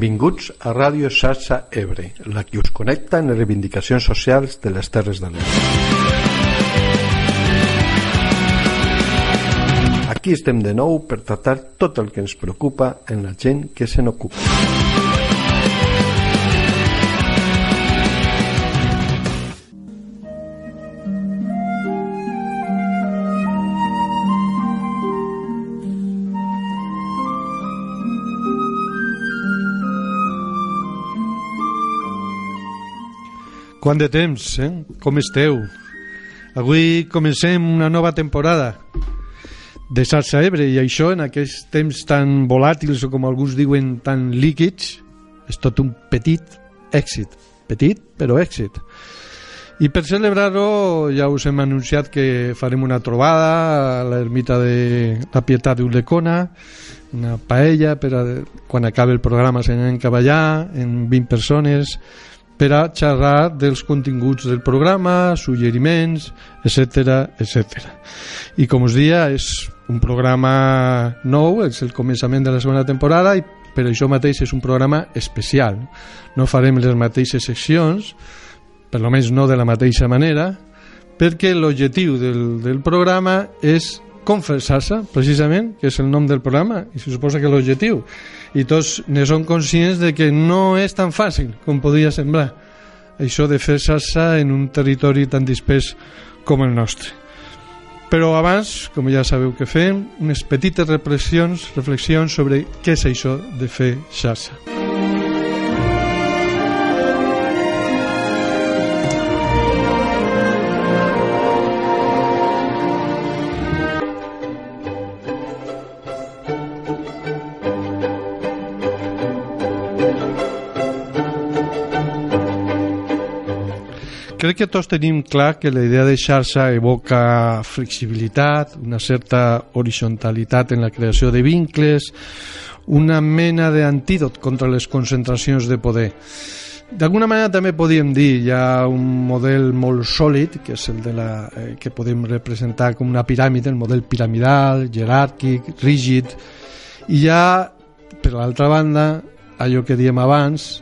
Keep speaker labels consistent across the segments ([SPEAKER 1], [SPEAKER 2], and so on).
[SPEAKER 1] Benvinguts a Ràdio Xarxa Ebre, la que us connecta en les reivindicacions socials de les Terres de l'Ebre. Aquí estem de nou per tractar tot el que ens preocupa en la gent que se n'ocupa.
[SPEAKER 2] Quant de temps, eh? Com esteu? Avui comencem una nova temporada de Salsa Ebre i això en aquests temps tan volàtils o com alguns diuen tan líquids és tot un petit èxit petit però èxit i per celebrar-ho ja us hem anunciat que farem una trobada a l'ermita de la Pietat d'Ulecona una paella per a, quan acabi el programa s'anem cap allà en 20 persones per a xerrar dels continguts del programa, suggeriments, etc etc. I com us dia, és un programa nou, és el començament de la segona temporada i per això mateix és un programa especial. No farem les mateixes seccions, per almenys no de la mateixa manera, perquè l'objectiu del, del programa és confessar-se, precisament, que és el nom del programa, i se suposa que l'objectiu i tots ne som conscients de que no és tan fàcil com podria semblar això de fer salsa en un territori tan dispers com el nostre. Però abans, com ja sabeu que fem, unes petites reflexions, reflexions sobre què és això de fer xarxa. Crec que tots tenim clar que la idea de xarxa evoca flexibilitat, una certa horizontalitat en la creació de vincles, una mena d'antídot contra les concentracions de poder. D'alguna manera també podíem dir hi ha un model molt sòlid que és el de la, eh, que podem representar com una piràmide, el model piramidal, jeràrquic, rígid i hi ha per l'altra banda allò que diem abans,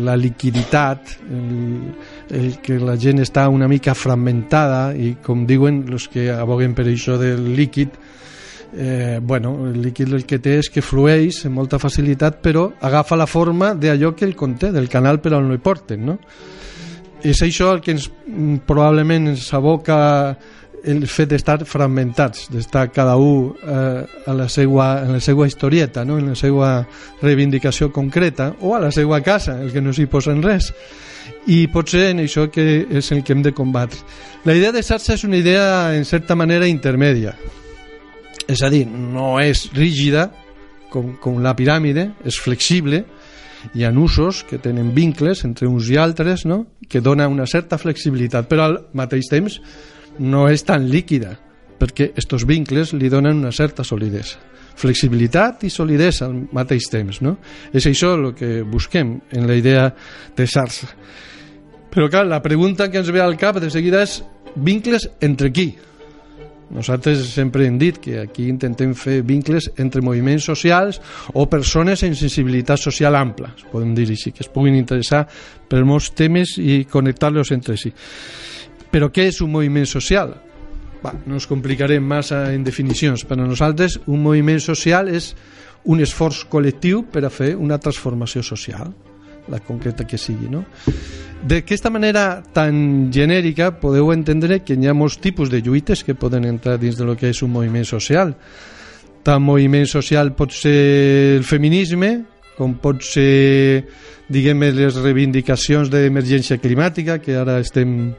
[SPEAKER 2] la liquiditat, el, el que la gent està una mica fragmentada i com diuen els que aboguen per això del líquid, eh, bueno, el líquid el que té és que flueix amb molta facilitat però agafa la forma d'allò que el conté, del canal per on hi porten, no? És això el que ens, probablement ens aboca el fet d'estar fragmentats, d'estar cada un eh, a la seva, en la seva historieta, no? en la seva reivindicació concreta, o a la seva casa, el que no s'hi posa en res. I potser en això que és el que hem de combatre. La idea de xarxa és una idea, en certa manera, intermèdia. És a dir, no és rígida, com, com la piràmide, és flexible, hi ha usos que tenen vincles entre uns i altres, no? que dona una certa flexibilitat, però al mateix temps no és tan líquida, perquè estos vincles li donen una certa solidesa. Flexibilitat i solidesa al mateix temps, no? És això el que busquem en la idea de xarxa. Però clar, la pregunta que ens ve al cap de seguida és vincles entre qui? Nosaltres sempre hem dit que aquí intentem fer vincles entre moviments socials o persones en sensibilitat social ampla, podem dir així, que es puguin interessar per molts temes i connectar-los entre si. Però què és un moviment social? Va, no ens complicarem massa en definicions. Per a nosaltres, un moviment social és un esforç col·lectiu per a fer una transformació social, la concreta que sigui. No? D'aquesta manera tan genèrica podeu entendre que hi ha molts tipus de lluites que poden entrar dins de lo que és un moviment social. Tant moviment social pot ser el feminisme, com pot ser diguem les reivindicacions d'emergència climàtica que ara estem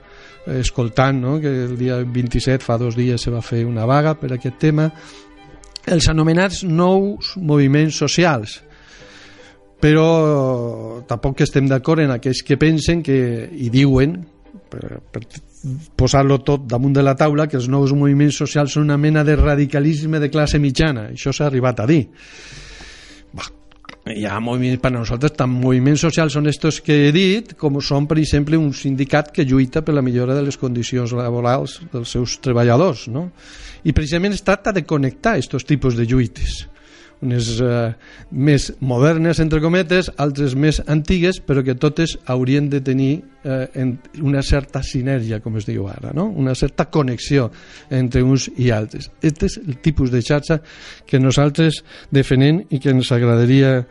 [SPEAKER 2] escoltant no? que el dia 27, fa dos dies, se va fer una vaga per aquest tema, els anomenats nous moviments socials. Però tampoc estem d'acord en aquells que pensen que, i diuen, per, per posar-lo tot damunt de la taula, que els nous moviments socials són una mena de radicalisme de classe mitjana. Això s'ha arribat a dir hi ha moviments, per nosaltres tant moviments socials són estos que he dit com són per exemple un sindicat que lluita per la millora de les condicions laborals dels seus treballadors no? i precisament es tracta de connectar aquests tipus de lluites unes uh, més modernes, entre cometes, altres més antigues, però que totes haurien de tenir uh, en una certa sinergia, com es diu ara, no? una certa connexió entre uns i altres. Aquest és el tipus de xarxa que nosaltres defenem i que ens agradaria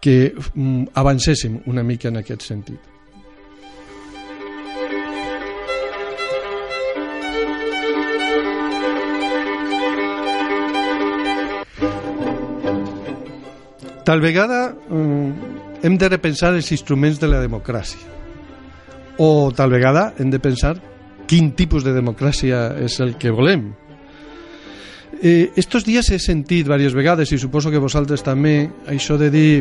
[SPEAKER 2] que um, avancéssim una mica en aquest sentit. Tal vegada eh, hem de repensar els instruments de la democràcia o tal vegada hem de pensar quin tipus de democràcia és el que volem. Eh, estos dies he sentit diverses vegades i suposo que vosaltres també això de dir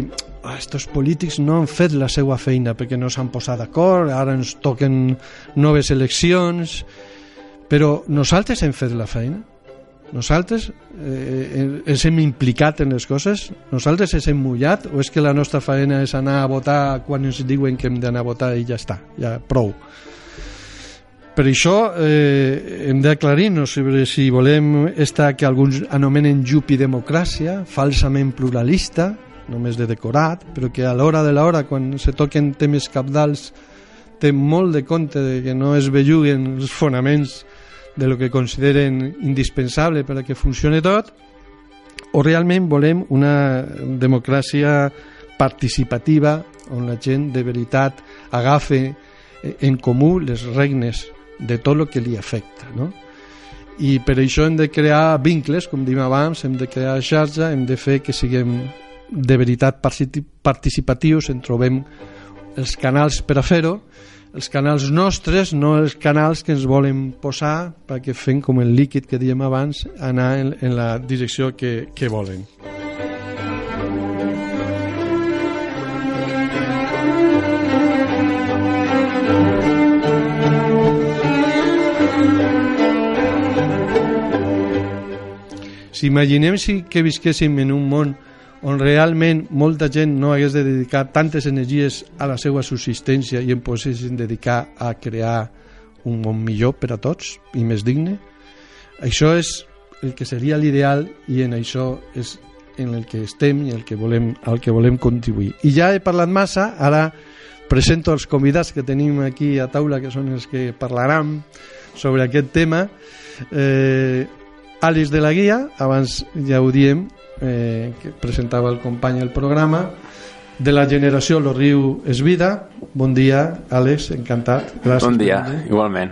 [SPEAKER 2] ah, estos polítics no han fet la seva feina perquè no s'han posat d'acord, ara ens toquen noves eleccions però nosaltres hem fet la feina nosaltres eh, ens hem implicat en les coses? Nosaltres ens hem mullat? O és que la nostra feina és anar a votar quan ens diuen que hem d'anar a votar i ja està, ja prou? Per això eh, hem d'aclarir-nos sobre si volem estar que alguns anomenen jupi democràcia, falsament pluralista, només de decorat, però que a l'hora de l'hora, quan se toquen temes capdals, té molt de compte de que no es belluguen els fonaments de lo que consideren indispensable per a que funcione tot o realment volem una democràcia participativa on la gent de veritat agafe en comú les regnes de tot el que li afecta no? i per això hem de crear vincles com diem abans, hem de crear xarxa hem de fer que siguem de veritat participatius en trobem els canals per a fer-ho els canals nostres, no els canals que ens volen posar perquè fem com el líquid que diem abans anar en, en la direcció que, que volen. Si imaginem si que visquéssim en un món on realment molta gent no hagués de dedicar tantes energies a la seva subsistència i en poguessin dedicar a crear un món millor per a tots i més digne. Això és el que seria l'ideal i en això és en el que estem i el que volem, el que volem contribuir. I ja he parlat massa ara presento els convidats que tenim aquí a taula que són els que parlaran sobre aquest tema. Eh, Alice de la Guia abans ja ho diem eh, que presentava el company el programa. De la generació Lo Riu és vida. Bon dia Àlex, encantat.
[SPEAKER 3] Gràcies bon dia, igualment.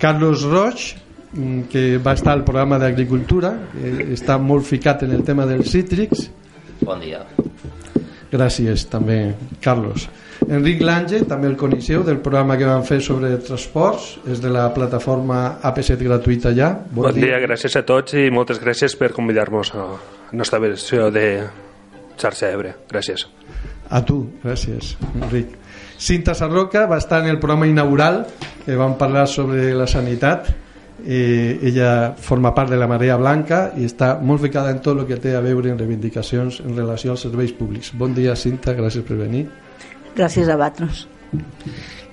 [SPEAKER 2] Carlos Roig mm, que va estar al programa d'agricultura està molt ficat en el tema dels cítrics.
[SPEAKER 4] Bon dia.
[SPEAKER 2] Gràcies també Carlos Enric Lange, també el coneixeu del programa que vam fer sobre transports és de la plataforma APC gratuïta ja
[SPEAKER 5] bon, bon dia. dia, gràcies a tots i moltes gràcies per convidar-nos a nostra versió de xarxa Ebre. Gràcies.
[SPEAKER 2] A tu, gràcies, Enric. Cinta Sarroca va estar en el programa inaugural que vam parlar sobre la sanitat eh, ella forma part de la Marea Blanca i està molt ficada en tot el que té a veure en reivindicacions en relació als serveis públics. Bon dia, Cinta, gràcies per venir.
[SPEAKER 6] Gràcies a Batros.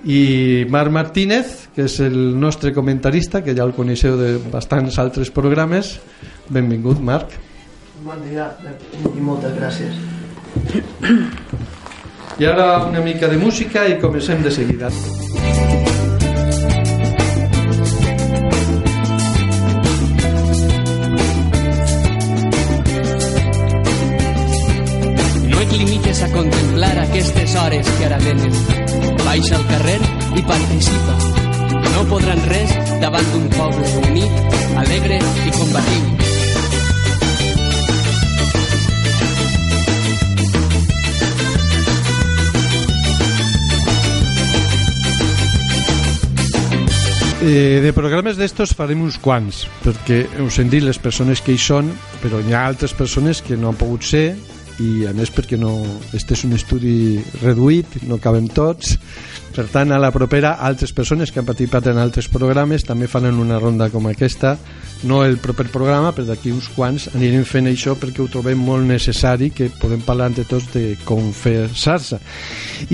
[SPEAKER 2] I Marc Martínez, que és el nostre comentarista, que ja el coneixeu de bastants altres programes. Benvingut, Marc.
[SPEAKER 7] Bon dia i moltes gràcies.
[SPEAKER 2] I ara una mica de música i comencem de seguida.
[SPEAKER 8] No et limites a contemplar aquestes hores que ara venen. Baixa al carrer i participa. No podran res davant d'un poble unit, alegre i combatiu
[SPEAKER 2] Eh, de programes d'estos farem uns quants, perquè us hem dit les persones que hi són, però hi ha altres persones que no han pogut ser i a més perquè no, este és un estudi reduït, no cabem tots, per tant, a la propera, altres persones que han participat en altres programes també faran una ronda com aquesta, no el proper programa, però d'aquí uns quants anirem fent això perquè ho trobem molt necessari, que podem parlar entre tots de confessar-se.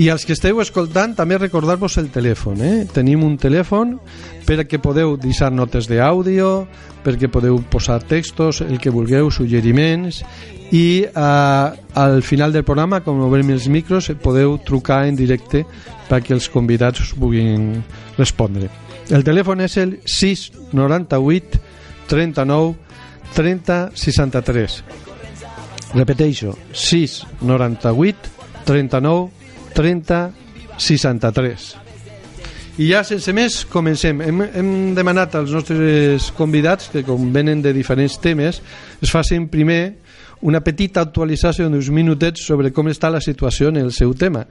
[SPEAKER 2] I als que esteu escoltant, també recordar-vos el telèfon. Eh? Tenim un telèfon perquè podeu deixar notes d'àudio, perquè podeu posar textos, el que vulgueu, suggeriments, i eh, al final del programa, com obrim els micros, podeu trucar en directe perquè els convidats us puguin respondre. El telèfon és el 698 39 30 63. Repeteixo, 698 39 30 63. I ja sense més comencem. Hem, hem demanat als nostres convidats que com venen de diferents temes es facin primer una petita actualització d'uns minutets sobre com està la situació en el seu tema.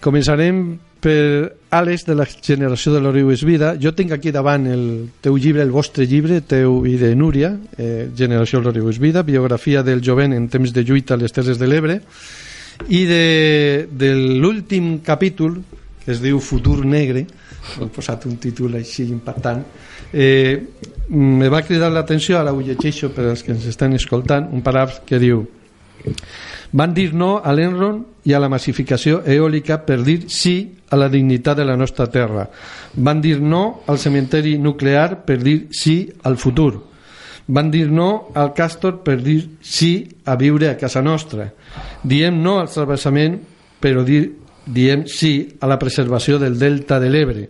[SPEAKER 2] Començarem per Àlex de la generació de l'Oriu és vida. Jo tinc aquí davant el teu llibre, el vostre llibre, teu i de Núria, eh, Generació de l'Oriu és vida, biografia del jovent en temps de lluita a les Terres de l'Ebre, i de, de l'últim capítol, es diu Futur Negre, he posat un títol així impactant, eh, me va cridar l'atenció, ara ho llegeixo per als que ens estan escoltant, un paràgraf que diu van dir no a l'Enron i a la massificació eòlica per dir sí a la dignitat de la nostra terra. Van dir no al cementeri nuclear per dir sí al futur. Van dir no al Castor per dir sí a viure a casa nostra. Diem no al travessament però dir, diem sí a la preservació del delta de l'Ebre.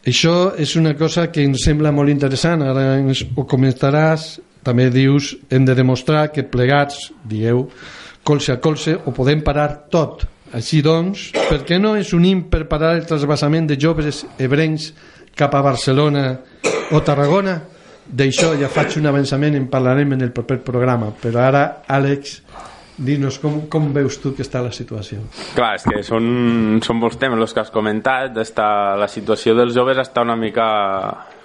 [SPEAKER 2] Això és una cosa que ens sembla molt interessant, ara ens ho comentaràs, també dius, hem de demostrar que plegats, dieu, colze a colze, ho podem parar tot. Així doncs, per què no ens unim per parar el trasbassament de joves ebrencs cap a Barcelona o Tarragona? D'això ja faig un avançament, en parlarem en el proper programa, però ara, Àlex, Dinos, com, com veus tu que està la situació?
[SPEAKER 3] Clar, és que són, són molts temes els que has comentat. Està, la situació dels joves està una mica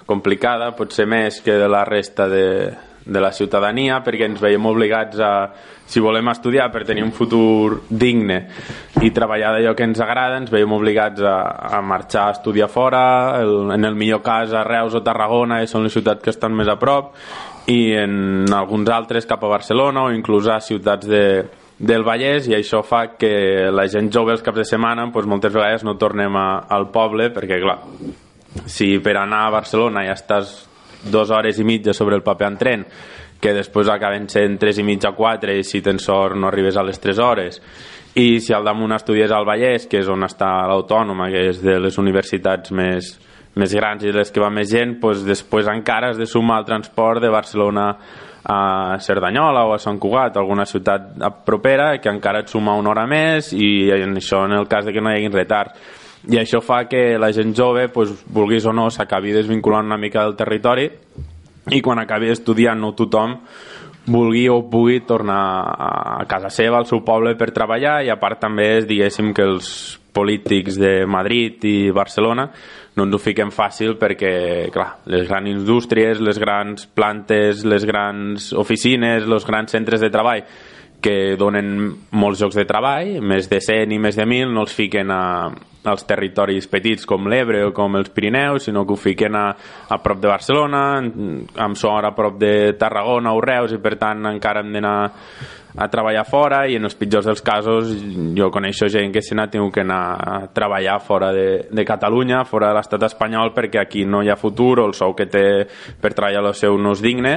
[SPEAKER 3] complicada, potser més que de la resta de, de la ciutadania, perquè ens veiem obligats a, si volem estudiar per tenir un futur digne i treballar d'allò que ens agrada, ens veiem obligats a, a marxar a estudiar fora, el, en el millor cas a Reus o Tarragona, que són les ciutats que estan més a prop, i en alguns altres cap a Barcelona o inclús a ciutats de, del Vallès i això fa que la gent jove els caps de setmana doncs moltes vegades no tornem a, al poble perquè clar, si per anar a Barcelona ja estàs dues hores i mitja sobre el paper en tren que després acaben sent tres i mitja, quatre i si tens sort no arribes a les 3 hores. I si al damunt estudies al Vallès que és on està l'Autònoma que és de les universitats més, més grans i les que va més gent, doncs després encara has de sumar el transport de Barcelona a Cerdanyola o a Sant Cugat, alguna ciutat propera, que encara et suma una hora més i en això en el cas de que no hi hagi retard. I això fa que la gent jove, doncs, vulguis o no, s'acabi desvinculant una mica del territori i quan acabi estudiant no tothom vulgui o pugui tornar a casa seva, al seu poble per treballar i a part també és, diguéssim, que els polítics de Madrid i Barcelona no ens ho fiquem fàcil perquè, clar, les grans indústries, les grans plantes, les grans oficines, els grans centres de treball que donen molts llocs de treball, més de 100 i més de 1.000, no els fiquen a, als territoris petits com l'Ebre o com els Pirineus, sinó que ho fiquen a, a prop de Barcelona, amb sort a prop de Tarragona o Reus, i per tant encara hem d'anar a treballar fora i en els pitjors dels casos jo coneixo gent que se n'ha tingut que anar a treballar fora de, de Catalunya, fora de l'estat espanyol perquè aquí no hi ha futur o el sou que té per treballar el seu no és digne.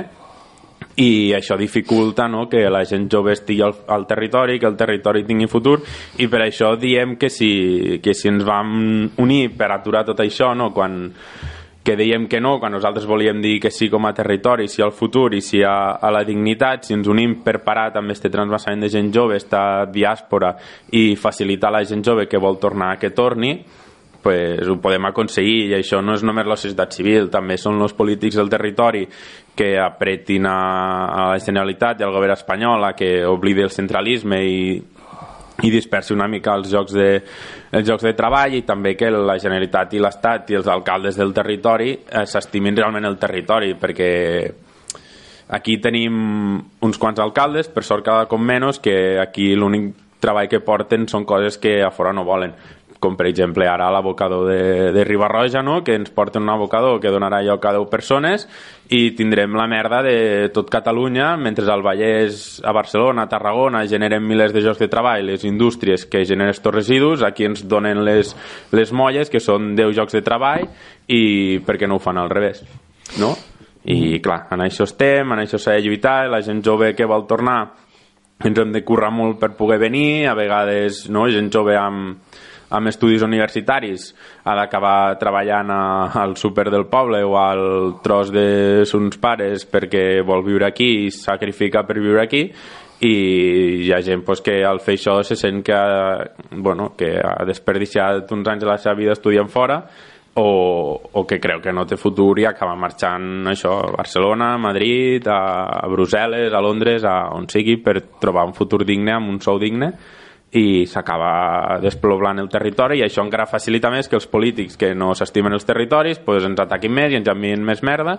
[SPEAKER 3] I això dificulta no, que la gent jove estigui al, al territori, que el territori tingui futur i per això diem que si, que si ens vam unir per aturar tot això no, quan que dèiem que no, quan nosaltres volíem dir que sí com a territori, sí al futur i sí a, a la dignitat, si ens unim per parar també este transvasament de gent jove, esta diàspora i facilitar la gent jove que vol tornar a que torni, pues ho podem aconseguir. I això no és només la societat civil, també són els polítics del territori que apretin a, a la Generalitat i al govern espanyol a que oblidi el centralisme i, i dispersi una mica els jocs de, els jocs de treball i també que la Generalitat i l'Estat i els alcaldes del territori eh, s'estimin realment el territori perquè aquí tenim uns quants alcaldes, per sort cada cop menys, que aquí l'únic treball que porten són coses que a fora no volen com per exemple ara l'abocador de, de Ribarroja, no? que ens porten un abocador que donarà lloc a 10 persones i tindrem la merda de tot Catalunya, mentre al Vallès, a Barcelona, a Tarragona, generen milers de llocs de treball, les indústries que generen estos residus, aquí ens donen les, les molles, que són 10 llocs de treball, i per què no ho fan al revés? No? I clar, en això estem, en això s'ha de lluitar, la gent jove que vol tornar ens hem de currar molt per poder venir, a vegades no, gent jove amb, amb estudis universitaris ha d'acabar treballant a, al súper del poble o al tros de sons pares perquè vol viure aquí i sacrifica per viure aquí i hi ha gent pues, que al fer això se sent que bueno, que ha desperdiciat uns anys de la seva vida estudiant fora o, o que creu que no té futur i acaba marxant això, a Barcelona, a Madrid, a, a Brussel·les, a Londres, a on sigui, per trobar un futur digne amb un sou digne i s'acaba desploblant el territori i això encara facilita més que els polítics que no s'estimen els territoris pues ens ataquin més i ens envien més merda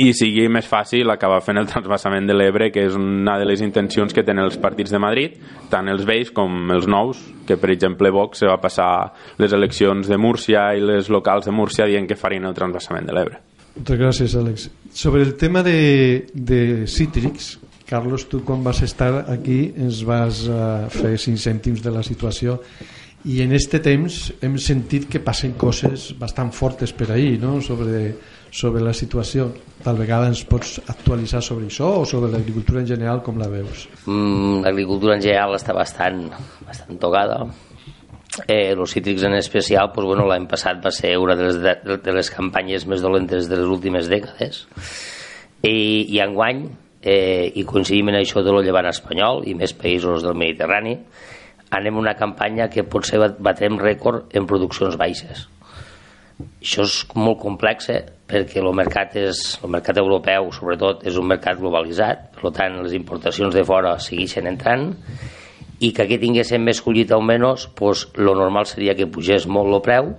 [SPEAKER 3] i sigui més fàcil acabar fent el transvasament de l'Ebre que és una de les intencions que tenen els partits de Madrid tant els vells com els nous que per exemple Vox se va passar les eleccions de Múrcia i les locals de Múrcia dient que farien el transvasament de l'Ebre
[SPEAKER 2] Moltes gràcies, Àlex. Sobre el tema de, de cítrics, Carlos, tu quan vas estar aquí ens vas uh, fer cinc cèntims de la situació i en este temps hem sentit que passen coses bastant fortes per ahir no? sobre, sobre la situació. Tal vegada ens pots actualitzar sobre això o sobre l'agricultura en general com la veus?
[SPEAKER 4] Mm, l'agricultura en general està bastant, bastant tocada. Eh, els cítrics en especial pues, bueno, l'any passat va ser una de les, de, de les campanyes més dolentes de les últimes dècades. I, i enguany eh, i coincidim en això de lo llevant espanyol i més països del Mediterrani anem una campanya que potser batrem rècord en produccions baixes això és molt complex eh? perquè el mercat, és, el mercat europeu sobretot és un mercat globalitzat per tant les importacions de fora segueixen entrant i que aquí tinguéssim més collita o menys pues, lo normal seria que pugés molt el preu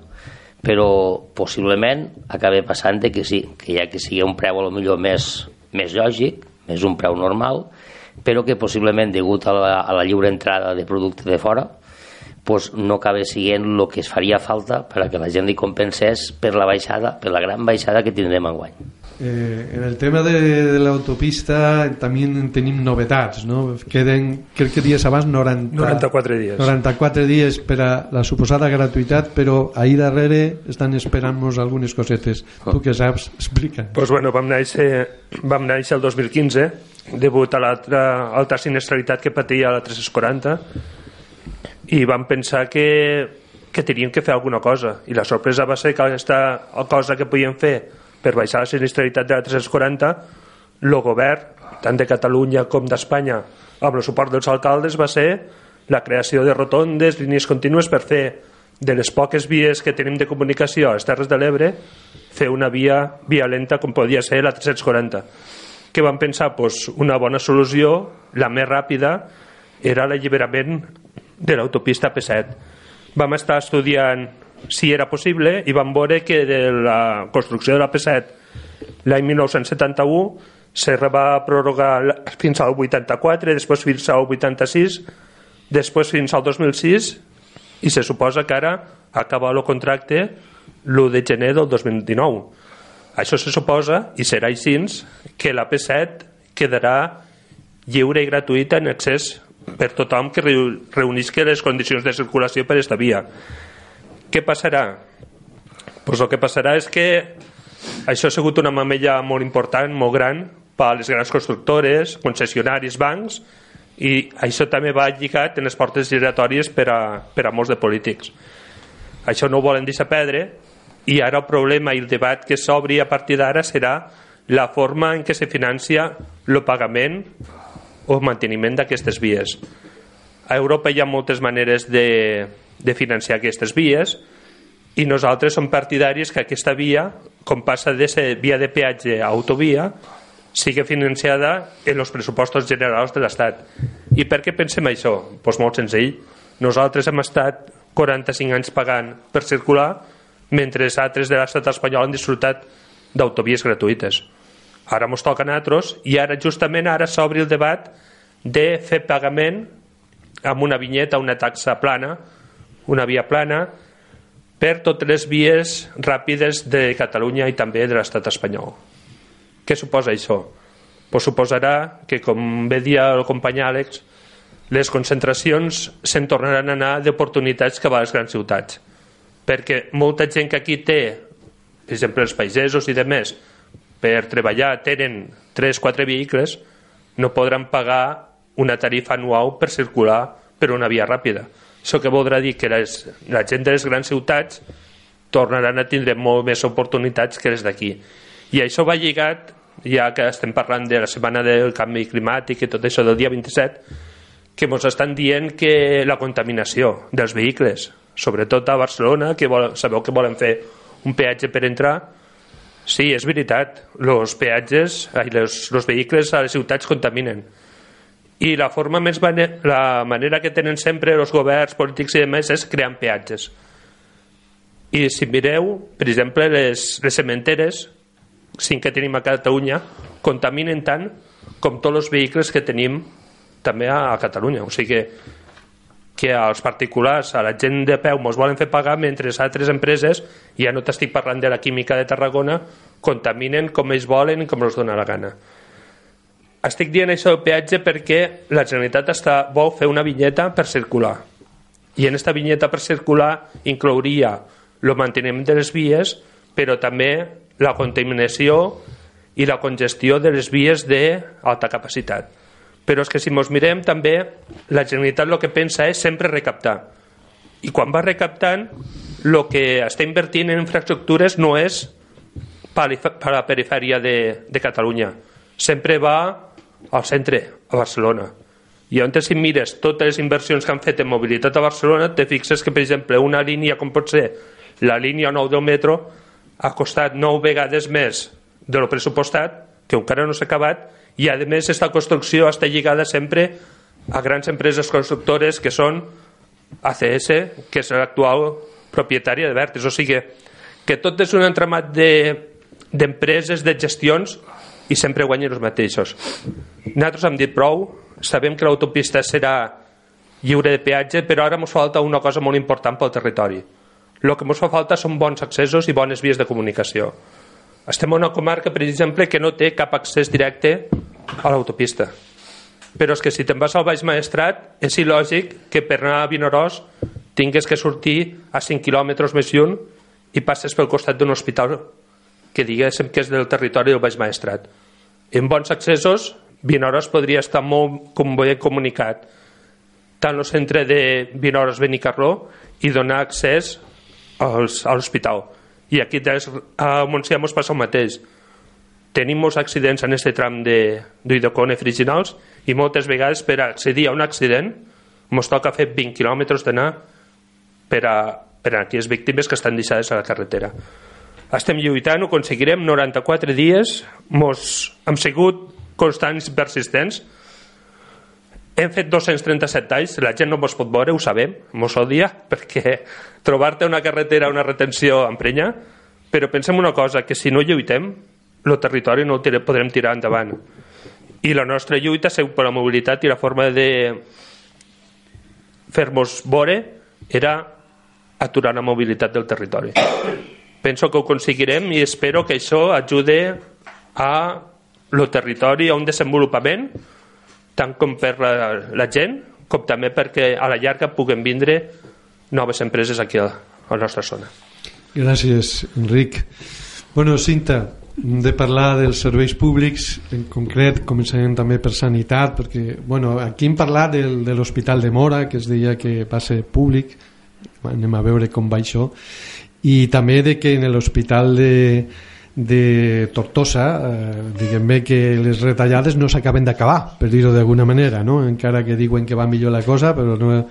[SPEAKER 4] però possiblement acabi passant que sí, que ja que sigui un preu a lo millor més, més lògic és un preu normal, però que possiblement degut a la, a la lliure entrada de producte de fora pues no acaba sent el que es faria falta per a que la gent li compensés per la baixada, per la gran baixada que tindrem enguany.
[SPEAKER 2] Eh, en el tema de, de l'autopista també tenim novetats, no? Queden, crec que dies abans 90,
[SPEAKER 5] 94 dies.
[SPEAKER 2] 94 dies per a la suposada gratuïtat, però ahir darrere estan esperant-nos algunes cosetes. Oh. Tu que saps, explica.
[SPEAKER 5] Pues bueno, vam néixer, vam néixer el 2015 degut a l'altra alta sinistralitat que patia la 340 i vam pensar que, que teníem que fer alguna cosa i la sorpresa va ser que aquesta cosa que podíem fer per baixar la sinistralitat de la 340 el govern, tant de Catalunya com d'Espanya amb el suport dels alcaldes va ser la creació de rotondes, línies contínues per fer de les poques vies que tenim de comunicació a les Terres de l'Ebre fer una via, via lenta com podia ser la 340 que vam pensar pues, una bona solució la més ràpida era l'alliberament de l'autopista P7. Vam estar estudiant si era possible i vam veure que de la construcció de la P7 l'any 1971 se va prorrogar fins al 84, després fins al 86, després fins al 2006 i se suposa que ara acaba el contracte l'1 de gener del 2019. Això se suposa, i serà així, que la P7 quedarà lliure i gratuïta en accés per tothom que reunisca les condicions de circulació per esta via. Què passarà? Pues el que passarà és que això ha sigut una mamella molt important, molt gran, per les grans constructores, concessionaris, bancs, i això també va lligat en les portes giratòries per a, per a molts de polítics. Això no ho volen deixar perdre i ara el problema i el debat que s'obri a partir d'ara serà la forma en què se financia el pagament o manteniment d'aquestes vies. A Europa hi ha moltes maneres de, de financiar aquestes vies i nosaltres som partidaris que aquesta via, com passa de ser via de peatge a autovia, sigui financiada en els pressupostos generals de l'Estat. I per què pensem això? Doncs pues molt senzill. Nosaltres hem estat 45 anys pagant per circular mentre altres de l'estat espanyol han disfrutat d'autovies gratuïtes ara ens toca a nosaltres i ara justament ara s'obri el debat de fer pagament amb una vinyeta, una taxa plana, una via plana, per totes les vies ràpides de Catalunya i també de l'estat espanyol. Què suposa això? Pues suposarà que, com bé dia el company Àlex, les concentracions se'n tornaran a anar d'oportunitats cap a les grans ciutats. Perquè molta gent que aquí té, per exemple, els pagesos i demés, per treballar tenen 3-4 vehicles, no podran pagar una tarifa anual per circular per una via ràpida. Això que voldrà dir que les, la gent de les grans ciutats tornaran a tindre molt més oportunitats que les d'aquí. I això va lligat, ja que estem parlant de la setmana del canvi climàtic i tot això del dia 27, que ens estan dient que la contaminació dels vehicles, sobretot a Barcelona, que vol, sabeu que volen fer un peatge per entrar, sí, és veritat, els peatges, els vehicles a les ciutats contaminen, i la forma més la manera que tenen sempre els governs polítics i demés és creant peatges. I si mireu per exemple les, les cementeres cinc que tenim a Catalunya contaminen tant com tots els vehicles que tenim també a, a Catalunya. O sigui que, que als particulars a la gent de peu mos volen fer pagar mentre altres empreses ja no t'estic parlant de la química de Tarragona contaminen com ells volen i com els dona la gana estic dient això del peatge perquè la Generalitat està, vol fer una vinyeta per circular. I en aquesta vinyeta per circular inclouria el manteniment de les vies, però també la contaminació i la congestió de les vies d'alta capacitat. Però és que si ens mirem també, la Generalitat el que pensa és sempre recaptar. I quan va recaptant, el que està invertint en infraestructures no és per a la perifèria de, de Catalunya. Sempre va al centre, a Barcelona. I on si mires totes les inversions que han fet en mobilitat a Barcelona, te fixes que, per exemple, una línia com pot ser la línia 9 del metro ha costat 9 vegades més de lo pressupostat, que encara no s'ha acabat, i a més aquesta construcció està lligada sempre a grans empreses constructores que són ACS, que és l'actual propietària de Vertes. O sigui que tot és un entramat d'empreses, de, de gestions i sempre guanyen els mateixos. Nosaltres hem dit prou, sabem que l'autopista serà lliure de peatge, però ara ens falta una cosa molt important pel territori. El que ens fa falta són bons accessos i bones vies de comunicació. Estem en una comarca, per exemple, que no té cap accés directe a l'autopista. Però és que si te'n vas al Baix Maestrat, és il·lògic que per anar a Vinaròs tingues que sortir a 5 quilòmetres més lluny i passes pel costat d'un hospital que diguéssim que és del territori del Baix Maestrat. En bons accessos, Vinaròs podria estar molt com bé comunicat tant el centre de Vinaròs Benicarró i donar accés als, a l'hospital. I aquí a Montsià ens passa el mateix. Tenim molts accidents en aquest tram d'Uidocone friginals i moltes vegades per accedir a un accident ens toca fer 20 quilòmetres d'anar per a, per a aquelles víctimes que estan deixades a la carretera estem lluitant, ho aconseguirem. 94 dies mos hem sigut constants persistents. Hem fet 237 anys la gent no mos pot veure, ho sabem. Mos odia perquè trobar-te una carretera una retenció emprenya però pensem una cosa, que si no lluitem el territori no el podrem tirar endavant. I la nostra lluita segur per la mobilitat i la forma de fer-nos veure era aturar la mobilitat del territori penso que ho aconseguirem i espero que això ajude a el territori a un desenvolupament tant com per la, la gent com també perquè a la llarga puguen vindre noves empreses aquí a, a la nostra zona.
[SPEAKER 2] Gràcies, Enric. Bueno, Cinta, hem de parlar dels serveis públics, en concret començarem també per sanitat, perquè bueno, aquí hem parlat del, de l'Hospital de Mora, que es deia que va ser públic, anem a veure com va això, i també de que en l'hospital de, de Tortosa eh, diguem bé que les retallades no s'acaben d'acabar per dir-ho d'alguna manera no? encara que diuen que va millor la cosa però no,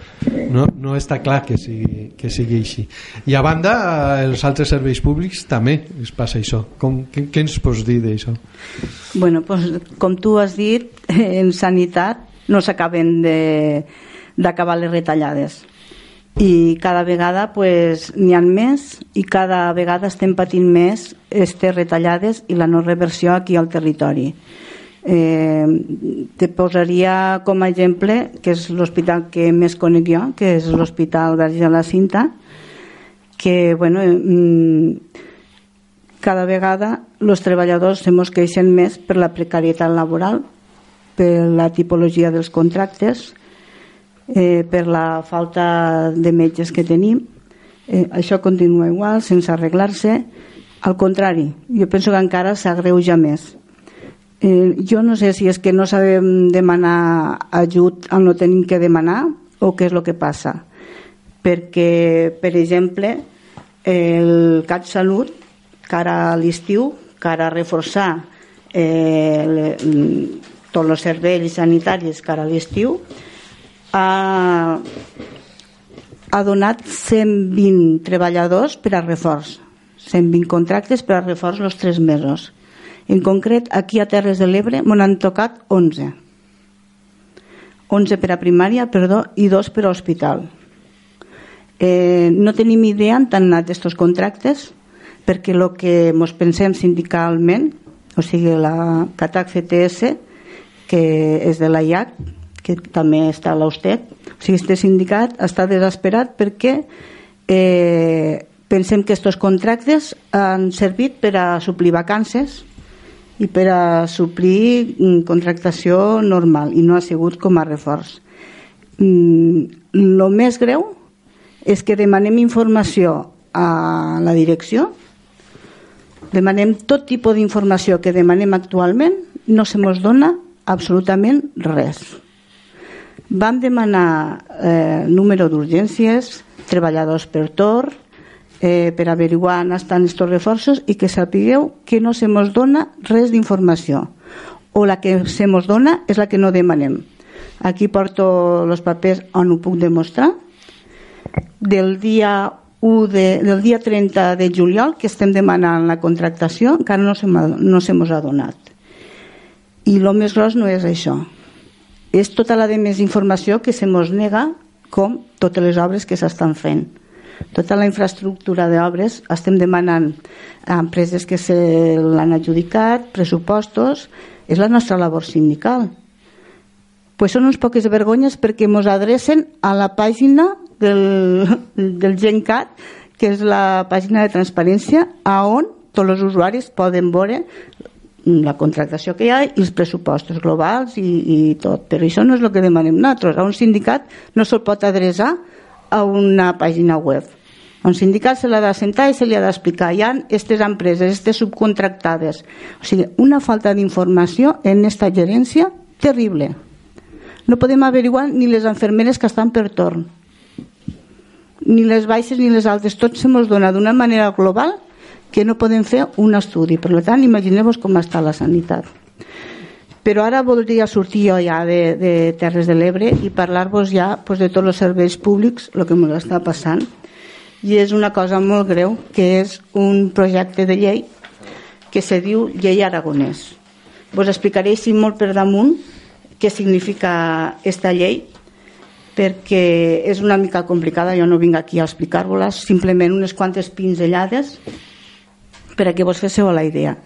[SPEAKER 2] no, no està clar que sigui, que sigui així i a banda eh, els altres serveis públics també es passa això com, què, què ens pots dir d'això?
[SPEAKER 6] Bueno, pues, com tu has dit en sanitat no s'acaben d'acabar les retallades i cada vegada pues, n'hi ha més i cada vegada estem patint més aquestes retallades i la no reversió aquí al territori. Eh, te posaria com a exemple que és l'hospital que més conec jo, que és l'Hospital Verge de la Cinta, que bueno, mm, cada vegada els treballadors se mos queixen més per la precarietat laboral, per la tipologia dels contractes, eh, per la falta de metges que tenim. Eh, això continua igual, sense arreglar-se. Al contrari, jo penso que encara s'agreuja més. Eh, jo no sé si és que no sabem demanar ajut on no tenim que demanar o què és el que passa. Perquè, per exemple, el CatSalut, que ara a l'estiu, que ara reforçar eh, le, tots els serveis sanitaris que ara a l'estiu, ha, ha donat 120 treballadors per a reforç. 120 contractes per a reforç els 3 mesos. En concret aquí a Terres de l'Ebre m'ho han tocat 11 11 per a primària perdó, i 2 per a hospital. Eh, no tenim idea on han anat aquests contractes perquè el que ens pensem sindicalment o sigui la CATAC CTS que és de la IAC que també està a l'Austet. O sigui, este sindicat està desesperat perquè eh, pensem que aquests contractes han servit per a suplir vacances i per a suplir mm, contractació normal i no ha sigut com a reforç. Mm, més greu és que demanem informació a la direcció demanem tot tipus d'informació que demanem actualment no se mos dona absolutament res Vam demanar eh, número d'urgències, treballadors per torn, eh, per averiguar on estan aquests reforços i que sapigueu que no se mos dona res d'informació o la que se mos dona és la que no demanem. Aquí porto els papers on ho puc demostrar. Del dia 1 de, del dia 30 de juliol que estem demanant la contractació encara no se, no se mos ha donat. I el més gros no és això és tota la de més informació que se mos nega com totes les obres que s'estan fent. Tota la infraestructura d'obres estem demanant a empreses que se l'han adjudicat, pressupostos, és la nostra labor sindical. Pues són uns poques vergonyes perquè ens adrecen a la pàgina del, del GenCat, que és la pàgina de transparència, a on tots els usuaris poden veure la contractació que hi ha i els pressupostos globals i, i tot. Però això no és el que demanem nosaltres. A un sindicat no se'l pot adreçar a una pàgina web. A un sindicat se l'ha de i se li ha d'explicar. Hi ha aquestes empreses, aquestes subcontractades. O sigui, una falta d'informació en aquesta gerència terrible. No podem averiguar ni les enfermeres que estan per torn, ni les baixes ni les altes. Tot se mos dona d'una manera global que no podem fer un estudi. Per tant, imagineu-vos com està la sanitat. Però ara voldria sortir jo ja de, de Terres de l'Ebre i parlar-vos ja pues, de tots els serveis públics, el que ens està passant. I és una cosa molt greu, que és un projecte de llei que se diu Llei Aragonès. Vos explicaré així molt per damunt què significa aquesta llei, perquè és una mica complicada, jo no vinc aquí a explicar-vos-la, simplement unes quantes pinzellades per a que vos féssiu la idea.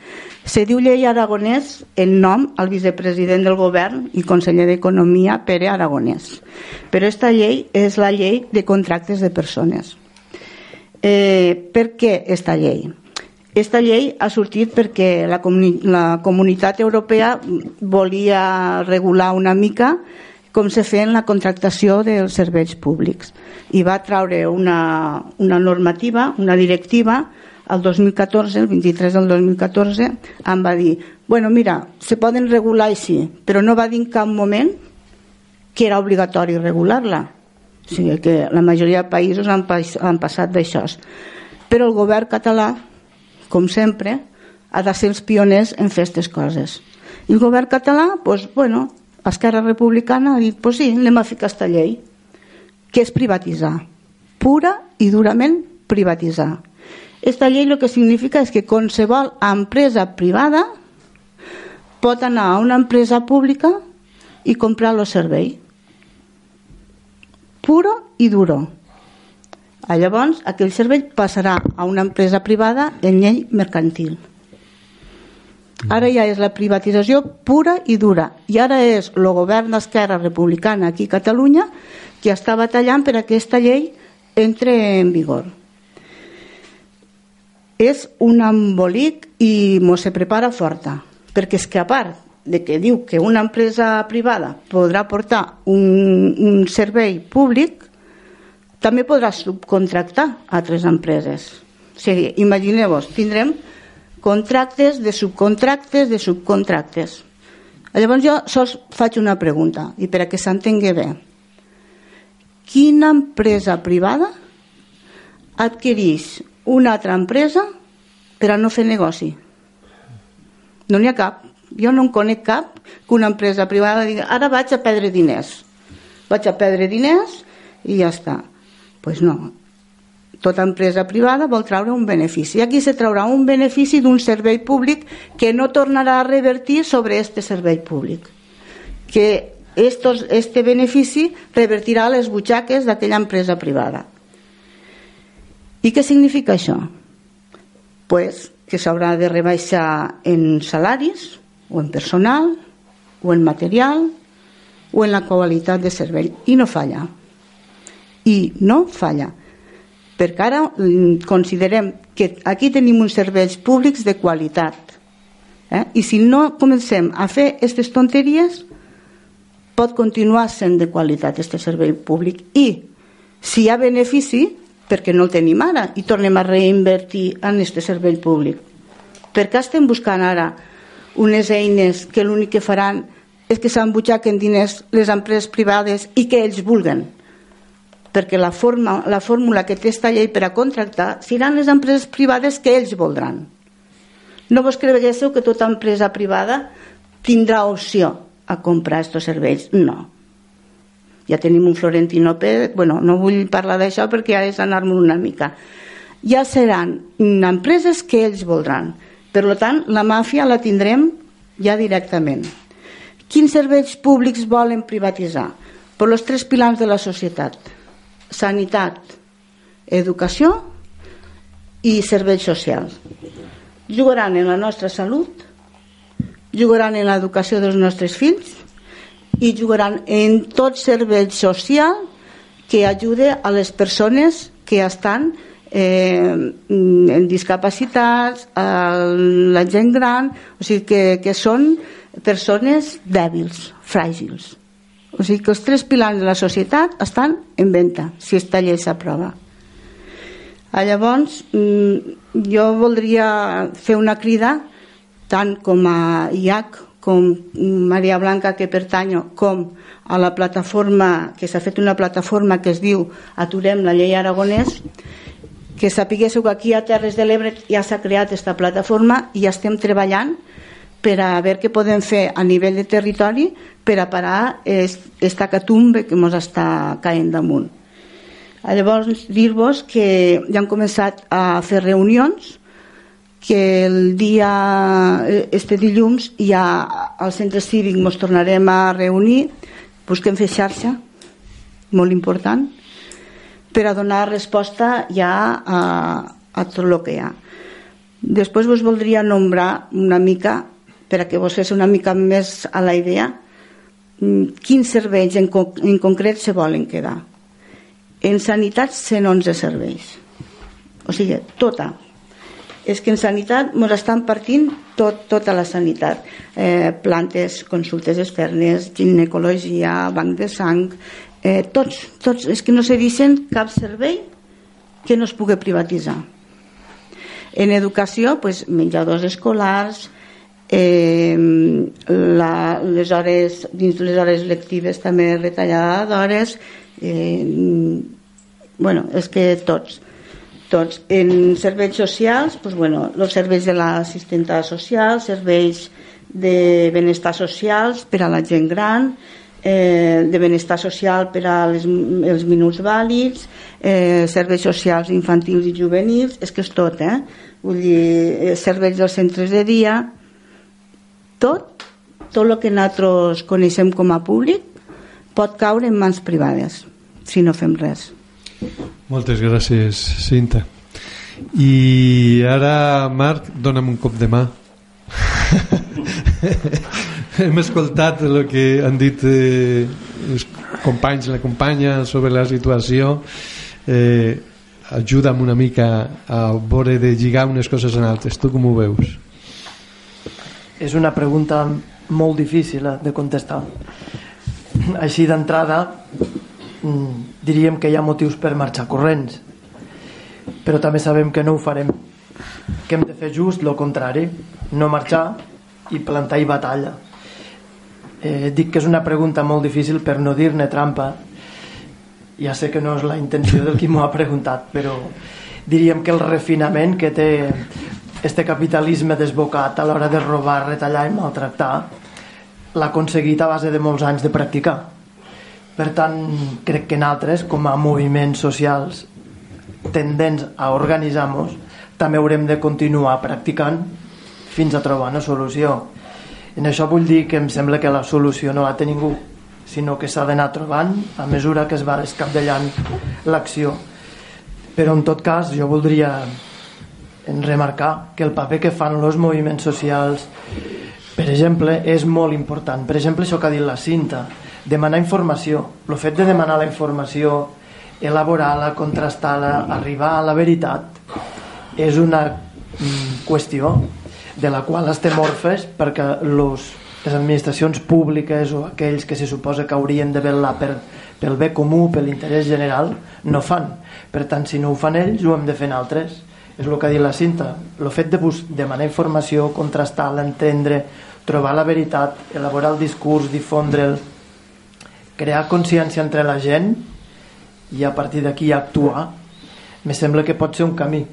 [SPEAKER 6] Se diu llei aragonès en nom al vicepresident del govern i conseller d'Economia, Pere Aragonès. Però aquesta llei és la llei de contractes de persones. Eh, per què aquesta llei? Aquesta llei ha sortit perquè la, comuni la comunitat europea volia regular una mica com se feia en la contractació dels serveis públics i va traure una, una normativa, una directiva el 2014, el 23 del 2014, em va dir bueno, mira, se poden regular així, però no va dir en cap moment que era obligatori regular-la. O sigui que la majoria de països han, han passat d'això. Però el govern català, com sempre, ha de ser els pioners en fer aquestes coses. I el govern català, doncs, bueno, Esquerra Republicana ha dit, pues sí, anem a ficar aquesta llei, que és privatitzar, pura i durament privatitzar. Esta llei el que significa és que qualsevol empresa privada pot anar a una empresa pública i comprar el servei. Puro i duro. A llavors, aquell servei passarà a una empresa privada en llei mercantil. Ara ja és la privatització pura i dura. I ara és el govern d'Esquerra Republicana aquí a Catalunya que està batallant per aquesta llei entre en vigor. És un embolic i mos se prepara forta, perquè és que a part de que diu que una empresa privada podrà portar un, un servei públic, també podrà subcontractar altres empreses. O sigui, imagineu-vos, tindrem contractes de subcontractes de subcontractes. Llavors jo sols faig una pregunta, i per a que s'entengui bé. Quina empresa privada adquireix una altra empresa per a no fer negoci? No n'hi ha cap. Jo no en conec cap que una empresa privada digui ara vaig a perdre diners. Vaig a perdre diners i ja està. Doncs pues no. Tota empresa privada vol treure un benefici. I aquí se traurà un benefici d'un servei públic que no tornarà a revertir sobre este servei públic. Que estos, este benefici revertirà les butxaques d'aquella empresa privada. I què significa això? Pues que s'haurà de rebaixar en salaris, o en personal, o en material, o en la qualitat de servei. I no falla. I no falla. Perquè ara mm, considerem que aquí tenim uns serveis públics de qualitat. Eh? I si no comencem a fer aquestes tonteries, pot continuar sent de qualitat aquest servei públic. I si hi ha benefici, perquè no el tenim ara i tornem a reinvertir en aquest servei públic. Per què estem buscant ara unes eines que l'únic que faran és que s'embutxaquen diners les empreses privades i que ells vulguen? Perquè la, forma, la fórmula que té esta llei per a contractar seran les empreses privades que ells voldran. No vos creguéssiu que tota empresa privada tindrà opció a comprar aquests serveis. No ja tenim un Florentino Pérez, bueno, no vull parlar d'això perquè ja és anar-me una mica. Ja seran empreses que ells voldran. Per tant, la màfia la tindrem ja directament. Quins serveis públics volen privatitzar? Per els tres pilars de la societat. Sanitat, educació i serveis socials. Jugaran en la nostra salut, jugaran en l'educació dels nostres fills i jugaran en tot servei social que ajude a les persones que estan eh, en discapacitats, a la gent gran, o sigui que, que són persones dèbils, fràgils. O sigui que els tres pilars de la societat estan en venda, si esta llei s'aprova. Llavors, mm, jo voldria fer una crida tant com a IAC com Maria Blanca que pertanyo, com a la plataforma, que s'ha fet una plataforma que es diu Aturem la llei aragonès, que sapiguéssiu que aquí a Terres de l'Ebre ja s'ha creat aquesta plataforma i ja estem treballant per a veure què podem fer a nivell de territori per a parar aquesta catumbe que ens està caent damunt. Llavors, dir-vos que ja han començat a fer reunions que el dia, eh, este dilluns, ja al centre cívic ens tornarem a reunir, busquem fer xarxa, molt important, per a donar resposta ja a, a tot el que hi ha. Després vos voldria nombrar una mica, per a que vos fes una mica més a la idea, mm, quins serveis en, en concret se volen quedar. En sanitat, 111 serveis. O sigui, tota, és que en sanitat ens estan partint tot, tota la sanitat. Eh, plantes, consultes externes, ginecologia, banc de sang, eh, tots, tots, és que no se deixen cap servei que no es pugui privatitzar. En educació, pues, menjadors escolars, eh, la, les hores, dins les hores lectives també retallada d'hores, eh, bueno, és que tots doncs en serveis socials, doncs, bueno, els serveis de l'assistenta social, serveis de benestar socials per a la gent gran, eh, de benestar social per a les, els minuts vàlids, eh, serveis socials infantils i juvenils, és que és tot, eh? Vull dir, eh, serveis dels centres de dia, tot, tot el que nosaltres coneixem com a públic pot caure en mans privades si no fem res.
[SPEAKER 2] Moltes gràcies, Cinta. I ara, Marc, dona'm un cop de mà. Hem escoltat el que han dit eh, els companys i la companya sobre la situació. Eh, ajuda'm una mica a veure de lligar unes coses en altres. Tu com ho veus?
[SPEAKER 7] És una pregunta molt difícil eh, de contestar. Així d'entrada, mm, diríem que hi ha motius per marxar corrents, però també sabem que no ho farem, que hem de fer just el contrari, no marxar i plantar i batalla. Eh, dic que és una pregunta molt difícil per no dir-ne trampa, ja sé que no és la intenció del qui m'ho ha preguntat, però diríem que el refinament que té este capitalisme desbocat a l'hora de robar, retallar i maltractar l'ha aconseguit a base de molts anys de practicar. Per tant, crec que nosaltres, com a moviments socials tendents a organitzar-nos, també haurem de continuar practicant fins a trobar una solució. En això vull dir que em sembla que la solució no la té ningú, sinó que s'ha d'anar trobant a mesura que es va escapdellant l'acció. Però en tot cas jo voldria remarcar que el paper que fan els moviments socials per exemple, és molt important. Per exemple, això que ha dit la cinta, demanar informació. El fet de demanar la informació, elaborar-la, contrastar-la, arribar a la veritat, és una mm, qüestió de la qual estem orfes perquè los, les administracions públiques o aquells que se suposa que haurien de vetllar per, pel bé comú, per l'interès general, no fan. Per tant, si no ho fan ells, ho hem de fer altres és el que ha dit la cinta el fet de demanar informació contrastar-la, entendre, trobar la veritat elaborar el discurs, difondre'l crear consciència entre la gent i a partir d'aquí actuar me sembla que pot ser un camí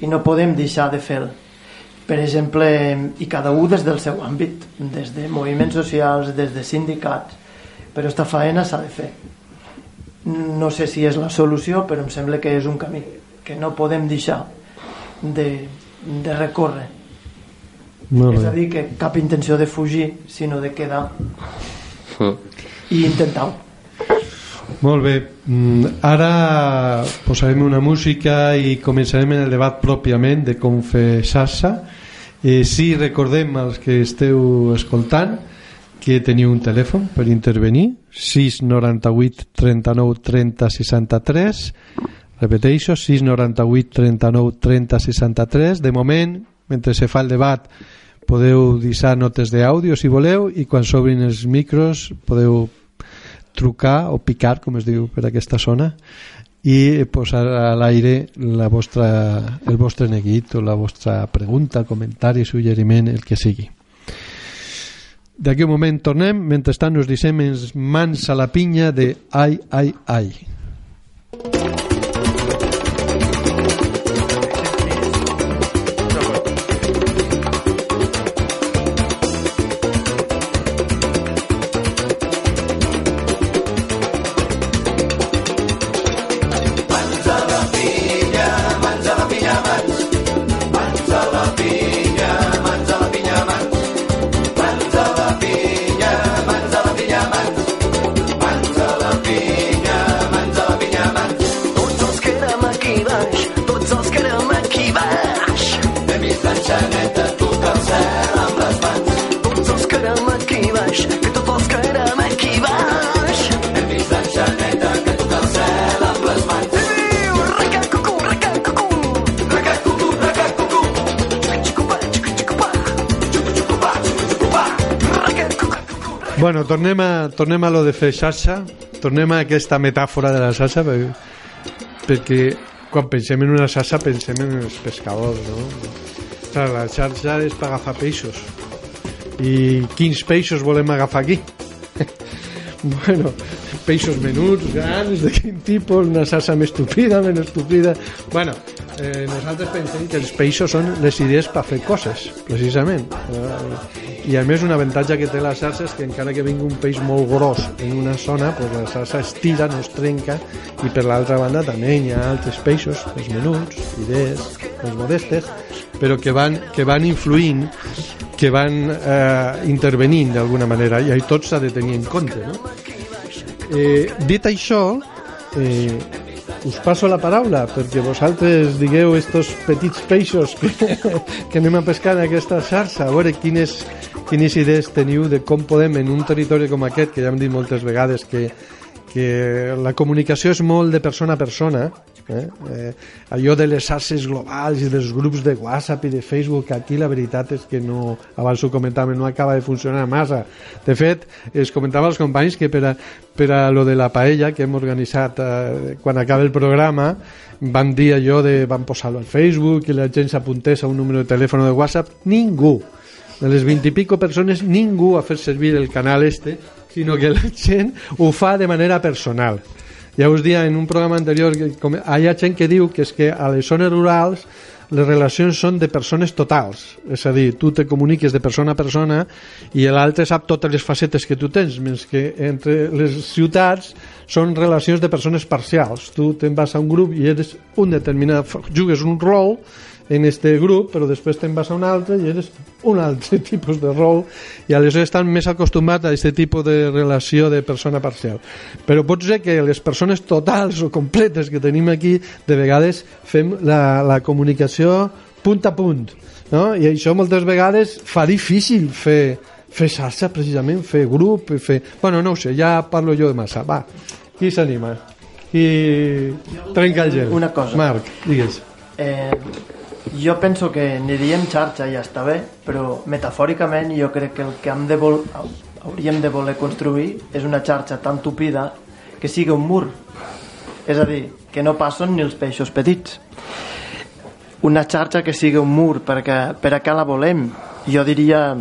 [SPEAKER 7] i no podem deixar de fer per exemple, i cada un des del seu àmbit des de moviments socials des de sindicats però esta faena s'ha de fer. No sé si és la solució però em sembla que és un camí que no podem deixar de, de recórrer.
[SPEAKER 2] Molt
[SPEAKER 7] és
[SPEAKER 2] bé.
[SPEAKER 7] a dir que cap intenció de fugir sinó de quedar i intentar-ho
[SPEAKER 2] Molt bé. Mm, Ara posarem una música i començarem en el debat pròpiament de com fer xarxa. Eh, sí, recordem als que esteu escoltant que teniu un telèfon per intervenir 698 39 30 63 repeteixo 698 39 30 63 de moment, mentre se fa el debat podeu deixar notes d'àudio si voleu i quan s'obrin els micros podeu trucar o picar, com es diu per aquesta zona i posar a l'aire la vostra, el vostre neguit o la vostra pregunta, comentari, suggeriment, el que sigui. D'aquí un moment tornem, mentrestant us deixem mans a la pinya de Ai, ai, ai. Bueno, tornem a, tornem a lo de fer xarxa, tornem a aquesta metàfora de la xarxa, perquè, perquè quan pensem en una xarxa pensem en els pescadors, no? Sigui, la xarxa és per agafar peixos. I quins peixos volem agafar aquí? bueno, peixos menuts, grans, de quin tipus, una xarxa més estupida, menys estupida... Bueno, eh, nosaltres pensem que els peixos són les idees per fer coses, precisament. Eh, I a més un avantatge que té la xarxa és que encara que vingui un peix molt gros en una zona, pues la xarxa es tira, no es trenca, i per l'altra banda també hi ha altres peixos, els menuts, idees, els modestes, però que van, que van influint que van eh, intervenint d'alguna manera i tot s'ha de tenir en compte no? eh, dit això eh, us passo la paraula perquè vosaltres digueu estos petits peixos que, que anem a pescar en aquesta xarxa. A veure quines, quines idees teniu de com podem en un territori com aquest que ja hem dit moltes vegades que, que la comunicació és molt de persona a persona, eh? Eh, allò de les xarxes globals i dels grups de WhatsApp i de Facebook, aquí la veritat és que no, abans ho comentàvem, no acaba de funcionar massa. De fet, es comentava als companys que per a, per a lo de la paella que hem organitzat eh, quan acaba el programa, van dir allò de van posar-lo al Facebook i la gent s'apuntés a un número de telèfon de WhatsApp, ningú de les 20 i pico persones ningú ha fet servir el canal este sinó que la gent ho fa de manera personal. Ja us dia en un programa anterior que com, hi ha gent que diu que és que a les zones rurals les relacions són de persones totals. És a dir, tu te comuniques de persona a persona i l'altre sap totes les facetes que tu tens mentre que entre les ciutats són relacions de persones parcials. Tu te'n vas a un grup i eres un determinat jugues un rol en este grup, però després te'n vas a un altre i eres un altre tipus de rol i aleshores estan més acostumats a aquest tipus de relació de persona parcial. Però pot ser que les persones totals o completes que tenim aquí, de vegades fem la, la comunicació punt a punt, no? i això moltes vegades fa difícil fer, fer xarxa, precisament, fer grup, fer... Bueno, no ho sé, ja parlo jo de massa. Va, qui s'anima? Qui trenca el gel?
[SPEAKER 7] Una cosa.
[SPEAKER 2] Marc, digues.
[SPEAKER 7] Eh, jo penso que aniríem xarxa ja està bé, però metafòricament jo crec que el que hem de vol hauríem de voler construir és una xarxa tan tupida que sigui un mur. És a dir, que no passen ni els peixos petits. Una xarxa que sigui un mur, perquè per a què la volem? Jo diria,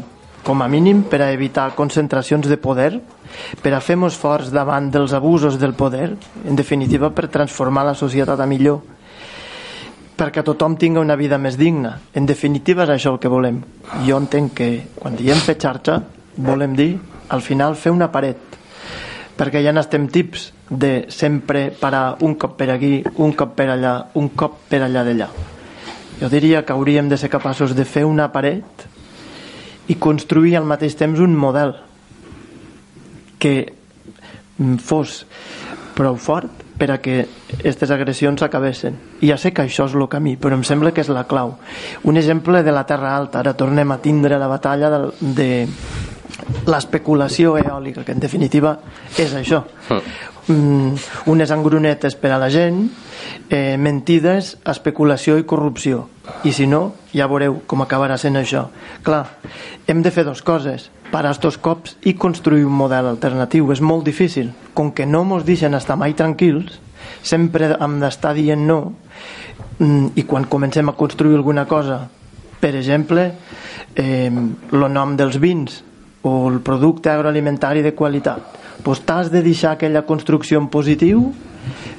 [SPEAKER 7] com a mínim, per a evitar concentracions de poder, per a fer forts davant dels abusos del poder, en definitiva per transformar la societat a millor perquè tothom tingui una vida més digna. En definitiva és això el que volem. Jo entenc que quan diem fer xarxa volem dir al final fer una paret perquè ja n'estem tips de sempre parar un cop per aquí, un cop per allà, un cop per allà d'allà. Jo diria que hauríem de ser capaços de fer una paret i construir al mateix temps un model que fos prou fort per a que aquestes agressions acabessin. I ja sé que això és el camí, però em sembla que és la clau. Un exemple de la Terra Alta, ara tornem a tindre la batalla de, de l'especulació eòlica, que en definitiva és això. Mm, unes engrunetes per a la gent, eh, mentides, especulació i corrupció. I si no, ja veureu com acabarà sent això. Clar, hem de fer dues coses parar estos cops i construir un model alternatiu. És molt difícil. Com que no mos deixen estar mai tranquils, sempre hem d'estar dient no mm, i quan comencem a construir alguna cosa, per exemple, eh, el nom dels vins o el producte agroalimentari de qualitat, doncs t'has de deixar aquella construcció en positiu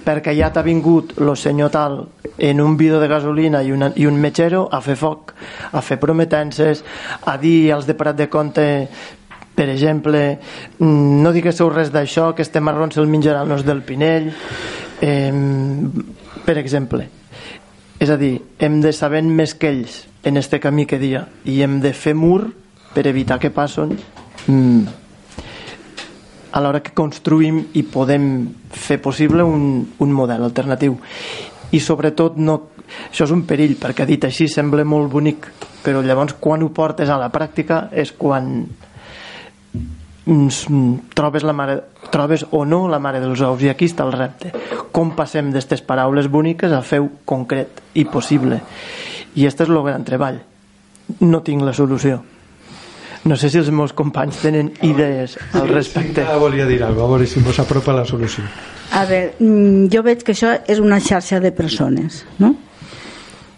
[SPEAKER 7] perquè ja t'ha vingut el senyor tal en un bidó de gasolina i, una, i un metgero a fer foc, a fer prometences, a dir als de Prat de Compte per exemple, mm, no diguéssiu res d'això, que este marrón se'l menjarà el del Pinell, eh, per exemple. És a dir, hem de saber més que ells en este camí que dia i hem de fer mur per evitar que passen mm, a l'hora que construïm i podem fer possible un, un model alternatiu. I sobretot no, això és un perill perquè dit així sembla molt bonic però llavors quan ho portes a la pràctica és quan trobes, la mare, trobes o no la mare dels ous. I aquí està el repte. Com passem d'aquestes paraules boniques a fer concret i possible? I aquest és el gran treball. No tinc la solució no sé si els meus companys tenen idees al respecte.
[SPEAKER 2] Sí, volia dir alguna cosa, a veure si ens apropa la solució.
[SPEAKER 6] A veure, mm, jo veig que això és una xarxa de persones, no?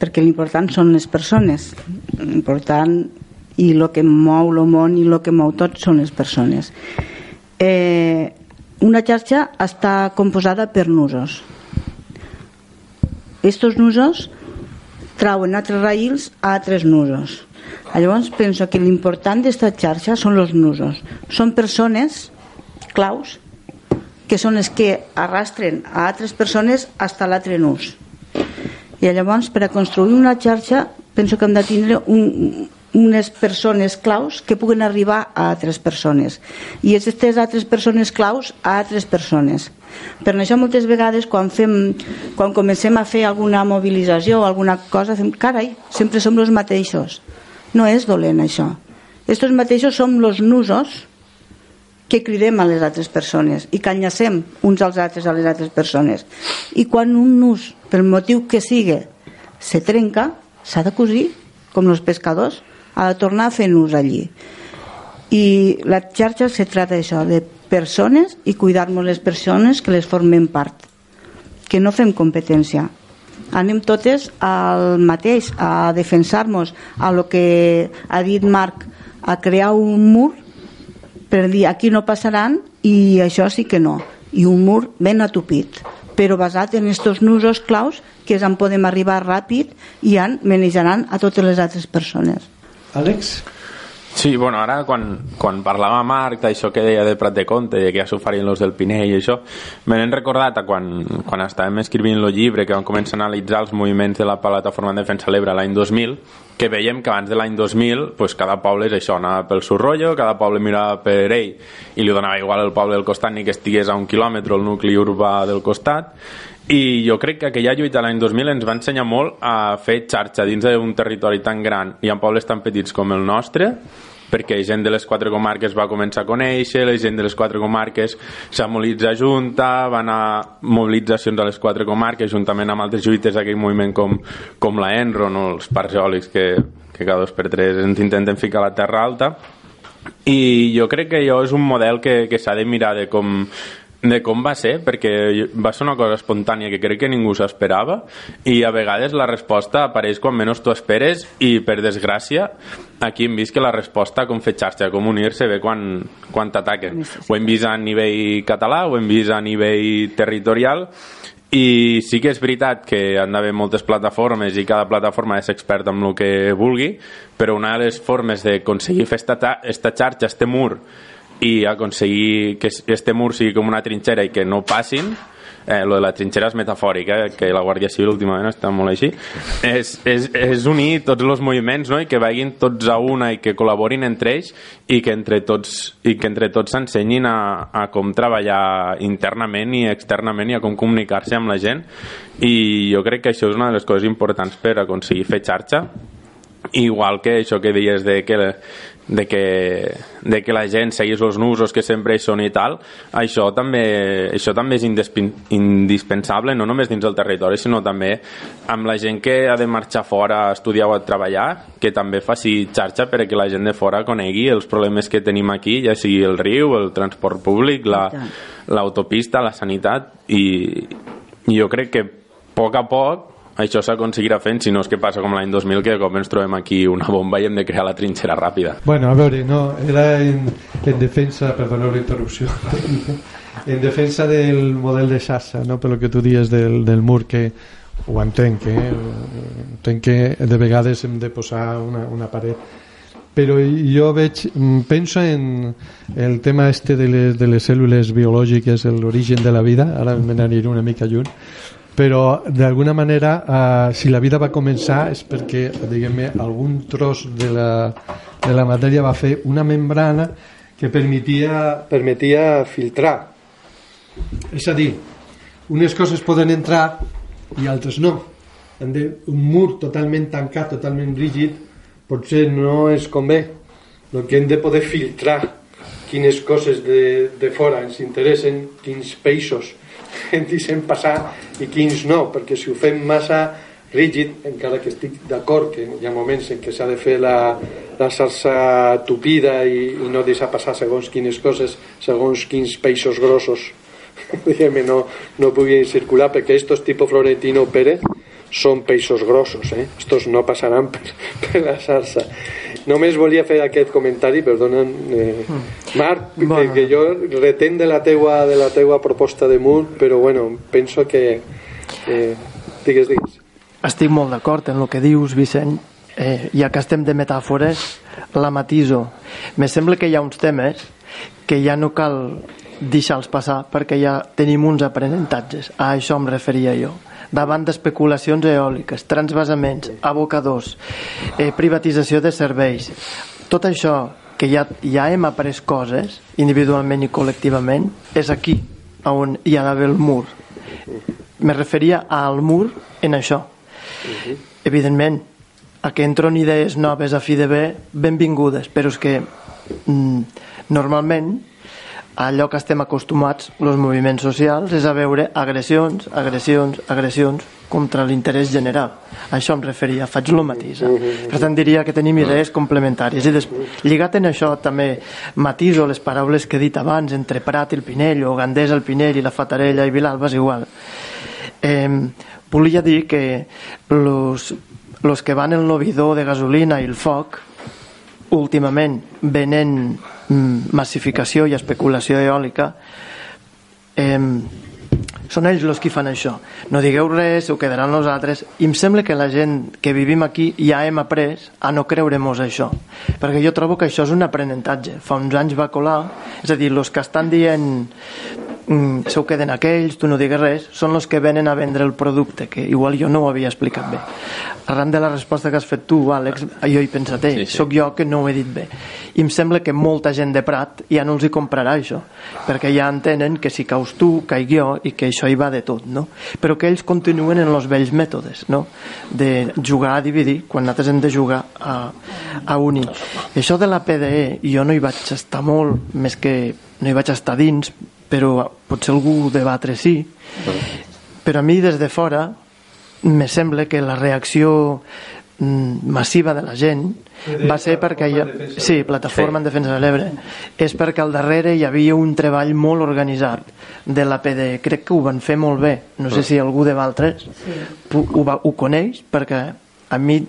[SPEAKER 6] Perquè l'important són les persones. L'important i el que mou el món i el que mou tot són les persones. Eh, una xarxa està composada per nusos. Estos nusos trauen altres raïls a altres nusos Llavors penso que l'important d'esta xarxa són els nusos. Són persones claus que són les que arrastren a altres persones fins a l'altre nus. I llavors, per a construir una xarxa, penso que hem de tindre un, unes persones claus que puguen arribar a altres persones. I aquestes altres persones claus a altres persones. Per això moltes vegades quan, fem, quan comencem a fer alguna mobilització o alguna cosa, fem, carai, sempre som els mateixos no és dolent això. Estos mateixos som los nusos que cridem a les altres persones i que enllacem uns als altres a les altres persones. I quan un nus, pel motiu que sigui, se trenca, s'ha de cosir, com els pescadors, ha de tornar a fer nus allí. I la xarxa se trata d'això, de persones i cuidar-nos les persones que les formem part. Que no fem competència. Anem totes al mateix, a defensar-nos, a lo que ha dit Marc, a crear un mur per dir aquí no passaran i això sí que no. I un mur ben atupit però basat en estos nusos claus que en podem arribar ràpid i en manejaran a totes les altres persones.
[SPEAKER 2] Àlex?
[SPEAKER 3] Sí, bueno, ara quan, quan parlava Marc d'això que deia de Prat de Conte, de que ja s'ho farien los del Pinell i això, me n'he recordat a quan, quan estàvem escrivint el llibre, que vam començar a analitzar els moviments de la plataforma de defensa l'Ebre l'any 2000, que veiem que abans de l'any 2000 pues, cada poble és això, anava pel seu rotllo, cada poble mirava per ell i li donava igual el poble del costat ni que estigués a un quilòmetre el nucli urbà del costat i jo crec que aquella lluita l'any 2000 ens va ensenyar molt a fer xarxa dins d'un territori tan gran i en pobles tan petits com el nostre perquè gent de les quatre comarques va començar a conèixer, la gent de les quatre comarques s'ha mobilitzat junta, van a mobilitzacions a les quatre comarques juntament amb altres lluites d'aquell moviment com, com la Enro, no? els parcs eòlics que, que cada dos per tres ens intenten ficar a la terra alta i jo crec que allò és un model que, que s'ha de mirar de com de com va ser, perquè va ser una cosa espontània que crec que ningú s'esperava i a vegades la resposta apareix quan menys t'ho esperes i per desgràcia aquí hem vist que la resposta com fer xarxa, com unir-se ve quan, quan t'ataquen. Ho hem vist a nivell català, ho hem vist a nivell territorial i sí que és veritat que han d'haver moltes plataformes i cada plataforma és experta en el que vulgui, però una de les formes d'aconseguir fer esta, esta xarxa, este mur, i aconseguir que este mur sigui com una trinxera i que no passin. Eh, lo de la trinxera és metafòrica, eh, que la Guàrdia Civil últimament està molt així, és, és, és unir tots els moviments no? i que vagin tots a una i que col·laborin entre ells i que entre tots i que entre tots s'ensenyin a, a com treballar internament i externament i a com comunicar-se amb la gent. I jo crec que això és una de les coses importants per aconseguir fer xarxa. Igual que això que dies de que de que, de que la gent seguís els nusos que sempre hi són i tal, això també, això també és indispensable, no només dins del territori, sinó també amb la gent que ha de marxar fora a estudiar o a treballar, que també faci xarxa perquè la gent de fora conegui els problemes que tenim aquí, ja sigui el riu, el transport públic, l'autopista, la, la sanitat, i, i jo crec que a poc a poc això s'aconseguirà fent, si no és que passa com l'any 2000 que com ens trobem aquí una bomba i hem de crear la trinxera ràpida.
[SPEAKER 2] Bueno, a veure, no, era en, en defensa, perdoneu la interrupció, en defensa del model de xarxa, no? per lo que tu dies del, del mur que ho entenc, eh? entenc que de vegades hem de posar una, una paret però jo veig, mm, penso en el tema este de les, de les cèl·lules biològiques, l'origen de la vida, ara me n'aniré una mica lluny, però d'alguna manera eh, si la vida va començar és perquè diguem algun tros de la, de la matèria va fer una membrana que permetia, permetia filtrar. És a dir unes coses poden entrar i altres no. Un mur totalment tancat, totalment rígid potser no és convé el que hem de poder filtrar quines coses de, de fora ens interessen, quins peixos deixem passar i quins no, perquè si ho fem massa rígid, encara que estic d'acord que hi ha moments en què s'ha de fer la, la salsa tupida i, i no deixar passar segons quines coses, segons quins peixos grossos diguem no, no puguin circular perquè estos tipo Florentino Pérez són peixos grossos eh? estos no passaran per, per la salsa només volia fer aquest comentari perdona eh, Marc bueno. que, que jo retent de la teua, de la teua proposta de Mur però bueno, penso que eh, digues, digues.
[SPEAKER 7] Estic molt d'acord en el que dius Vicent. Eh, ja que estem de metàfores la matiso. Me sembla que hi ha uns temes que ja no cal deixar-los passar perquè ja tenim uns aprenentatges. A això em referia jo davant d'especulacions eòliques, transvasaments, abocadors, eh, privatització de serveis. Tot això que ja, ja hem après coses, individualment i col·lectivament, és aquí on hi ha d'haver el mur. Me referia al mur en això. Evidentment, a que entren idees noves a fi de bé, benvingudes, però és que mm, normalment allò que estem acostumats, els moviments socials, és a veure agressions, agressions, agressions contra l'interès general. A això em referia, faig el matís. Eh? Per tant, diria que tenim idees complementàries. I des... lligat en això també matiso les paraules que he dit abans entre Prat i el Pinell, o Gandés el Pinell i la Fatarella i Vilalba és igual. Eh, volia dir que los, los que van en l'ovidor de gasolina i el foc últimament venent mm, massificació i especulació eòlica. Eh, són ells els que fan això. No digueu res, ho quedaran nosaltres i em sembla que la gent que vivim aquí ja hem après a no creure-mos això. Perquè jo trobo que això és un aprenentatge. Fa uns anys va colar és a dir, els que estan dient mm, se ho queden aquells, tu no digues res són els que venen a vendre el producte que igual jo no ho havia explicat bé arran de la resposta que has fet tu, Àlex jo he pensat, eh,
[SPEAKER 9] Sí, sí.
[SPEAKER 7] sóc jo que no ho he dit bé i em sembla que molta gent de Prat ja no els hi comprarà això perquè ja entenen que si caus tu, caig jo i que això hi va de tot no? però que ells continuen en els vells mètodes no? de jugar a dividir quan nosaltres hem de jugar a, a unir I això de la PDE jo no hi vaig estar molt més que no hi vaig estar dins però potser algú debatre sí. Però a mi des de fora me sembla que la reacció mm, massiva de la gent va ser perquè hi ha, sí, plataforma en defensa de l'Ebre. És perquè al darrere hi havia un treball molt organitzat de la PDE crec que ho van fer molt bé. No sé si algú de Valtres ho, va, ho coneix perquè a mi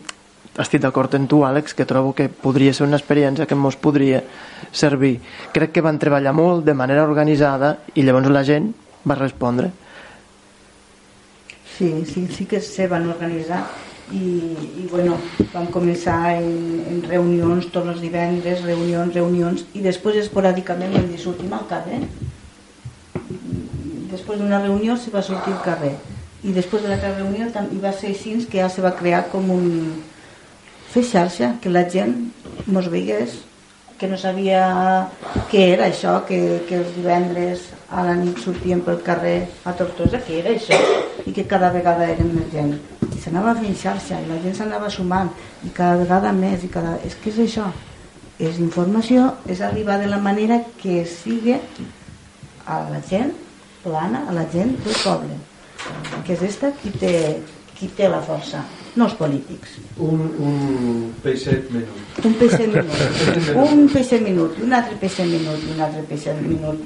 [SPEAKER 7] estic d'acord amb tu Àlex que trobo que podria ser una experiència que ens podria servir. Crec que van treballar molt de manera organitzada i llavors la gent va respondre.
[SPEAKER 6] Sí, sí, sí que se van organitzar i, i bueno, vam començar en, en reunions tots els divendres, reunions, reunions i després esporàdicament vam dir sortim al carrer. Després d'una reunió se va sortir al carrer. I després de l'altra reunió tam- i va ser així que ja se va crear com un fer xarxa, que la gent mos veiés que no sabia què era això, que, que els divendres a la nit sortíem pel carrer a Tortosa, què era això? I que cada vegada érem més gent. I s'anava fent xarxa, i la gent s'anava sumant, i cada vegada més, i cada... És que és això, és informació, és arribar de la manera que sigui a la gent plana, a la gent del poble. Que és esta qui té, qui té la força, no els polítics.
[SPEAKER 2] Un, un peixet menut.
[SPEAKER 6] Un peix minut, un peix minut, un altre peix minut, un altre peix minut.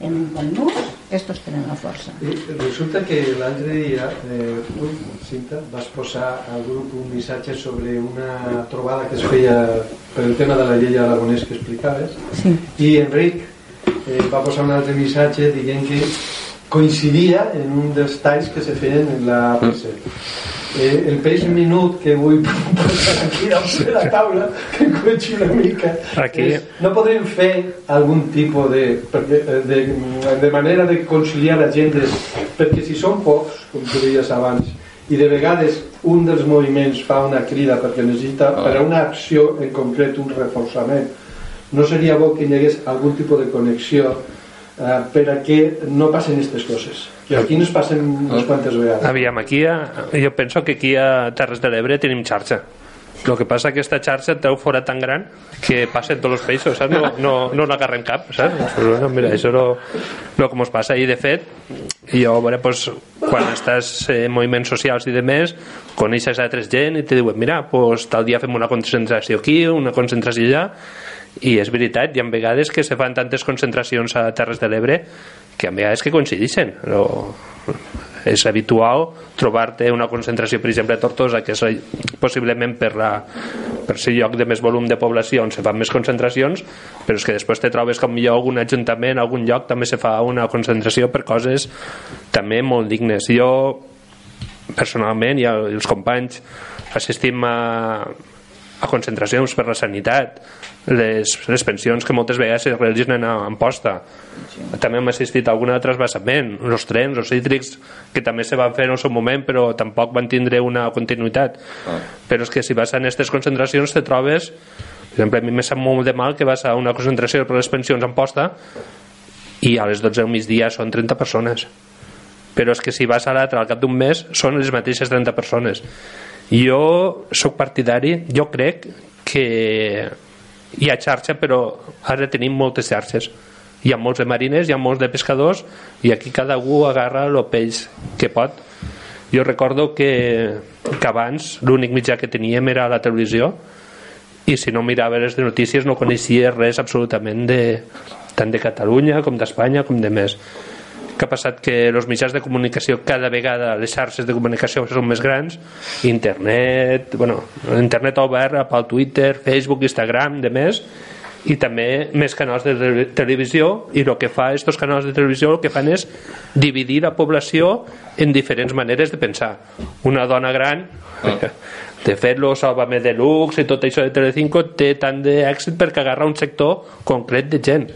[SPEAKER 6] En un conús, estos tenen la força.
[SPEAKER 2] I resulta que l'altre dia eh, tu, Cinta, vas posar al grup un missatge sobre una trobada que es feia per el tema de la llei aragonès que explicaves
[SPEAKER 6] Sí.
[SPEAKER 2] i Enric eh, va posar un altre missatge dient que coincidia en un dels talls que se feien en la PC. Eh, el peix minut que vull posar aquí damunt de la taula que coinci una mica
[SPEAKER 5] Aquí.
[SPEAKER 2] és, no podríem fer algun tipus de, eh, de, de manera de conciliar agendes perquè si són pocs, com tu deies abans i de vegades un dels moviments fa una crida perquè necessita per a una acció en concret un reforçament no seria bo que hi hagués algun tipus de connexió eh, per a que no passen aquestes coses i aquí nos passen unes quantes vegades
[SPEAKER 5] Aviam, aquí a, jo penso que aquí a Terres de l'Ebre tenim xarxa el que passa que aquesta xarxa té un tan gran que passen tots els peixos, saps? No, no, no n'agarren cap, saps? Però, bueno, mira, això no, no com us passa. I, de fet, jo, veure, pues, quan estàs en moviments socials i de més, coneixes altres gent i te diuen, mira, pues, tal dia fem una concentració aquí, una concentració allà, i és veritat, hi ha vegades que se fan tantes concentracions a Terres de l'Ebre que hi ha vegades que coincideixen. No, és habitual trobar-te una concentració, per exemple, a Tortosa, que és la- possiblement per, la, per ser lloc de més volum de població on se fan més concentracions, però és que després te trobes com millor algun ajuntament, algun lloc també se fa una concentració per coses també molt dignes. Jo, personalment, i els companys assistim a, a concentracions per la sanitat, les, les pensions que moltes vegades es realitzen en Amposta. També hem assistit a algun altre trasbassament, els trens, els cítrics, que també se van fer en el seu moment, però tampoc van tindre una continuïtat. Però és que si vas a aquestes concentracions te trobes, per exemple, a mi me sap molt de mal que vas a una concentració per les pensions a Amposta i a les 12 del migdia són 30 persones però és que si vas a l'altre al cap d'un mes són les mateixes 30 persones jo sóc partidari jo crec que hi ha xarxa però has de tenir moltes xarxes. Hi ha molts de mariners, hi ha molts de pescadors i aquí cada un agarra el peix que pot. Jo recordo que, que abans l'únic mitjà que teníem era la televisió i si no mirava les notícies no coneixia res absolutament de, tant de Catalunya com d'Espanya com de més que ha passat que els mitjans de comunicació cada vegada les xarxes de comunicació són més grans? Internet, bueno, internet obert pel Twitter, Facebook, Instagram de més i també més canals de televisió i el que fa aquests canals de televisió el que fan és dividir la població en diferents maneres de pensar. Una dona gran de fet-lo Sálvame Deluxe i tot això de Telecinco té tant d'èxit perquè agarra un sector concret de gent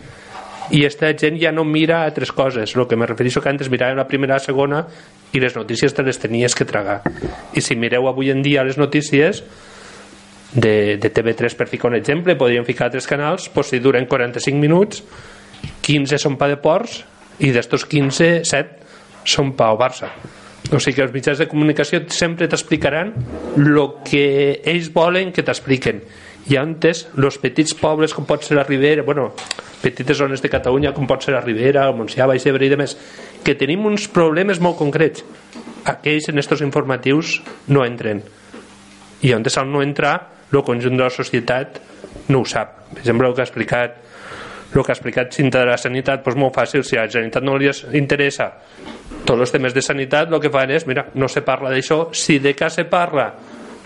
[SPEAKER 5] i aquesta gent ja no mira altres coses. El que me refereixo que antes mirava la primera la segona i les notícies te les tenies que tragar. I si mireu avui en dia les notícies de, de TV3 per ficar un exemple podríem ficar altres canals pues, si duren 45 minuts 15 són pa de ports i d'estos 15, 7 són pa o Barça. O sigui que els mitjans de comunicació sempre t'explicaran el que ells volen que t'expliquen. I antes, els petits pobles com pot ser la Ribera bueno, petites zones de Catalunya com pot ser la Ribera, el Montsià, Baix Ebre i demés que tenim uns problemes molt concrets. Aquells en estos informatius no entren. I on al no entrar el conjunt de la societat no ho sap. Per exemple el que ha explicat el que ha explicat Cinta de la sanitat doncs molt fàcil, si a la sanitat no li interessa tots els temes de sanitat el que fan és, mira, no se parla d'això. Si de cas se parla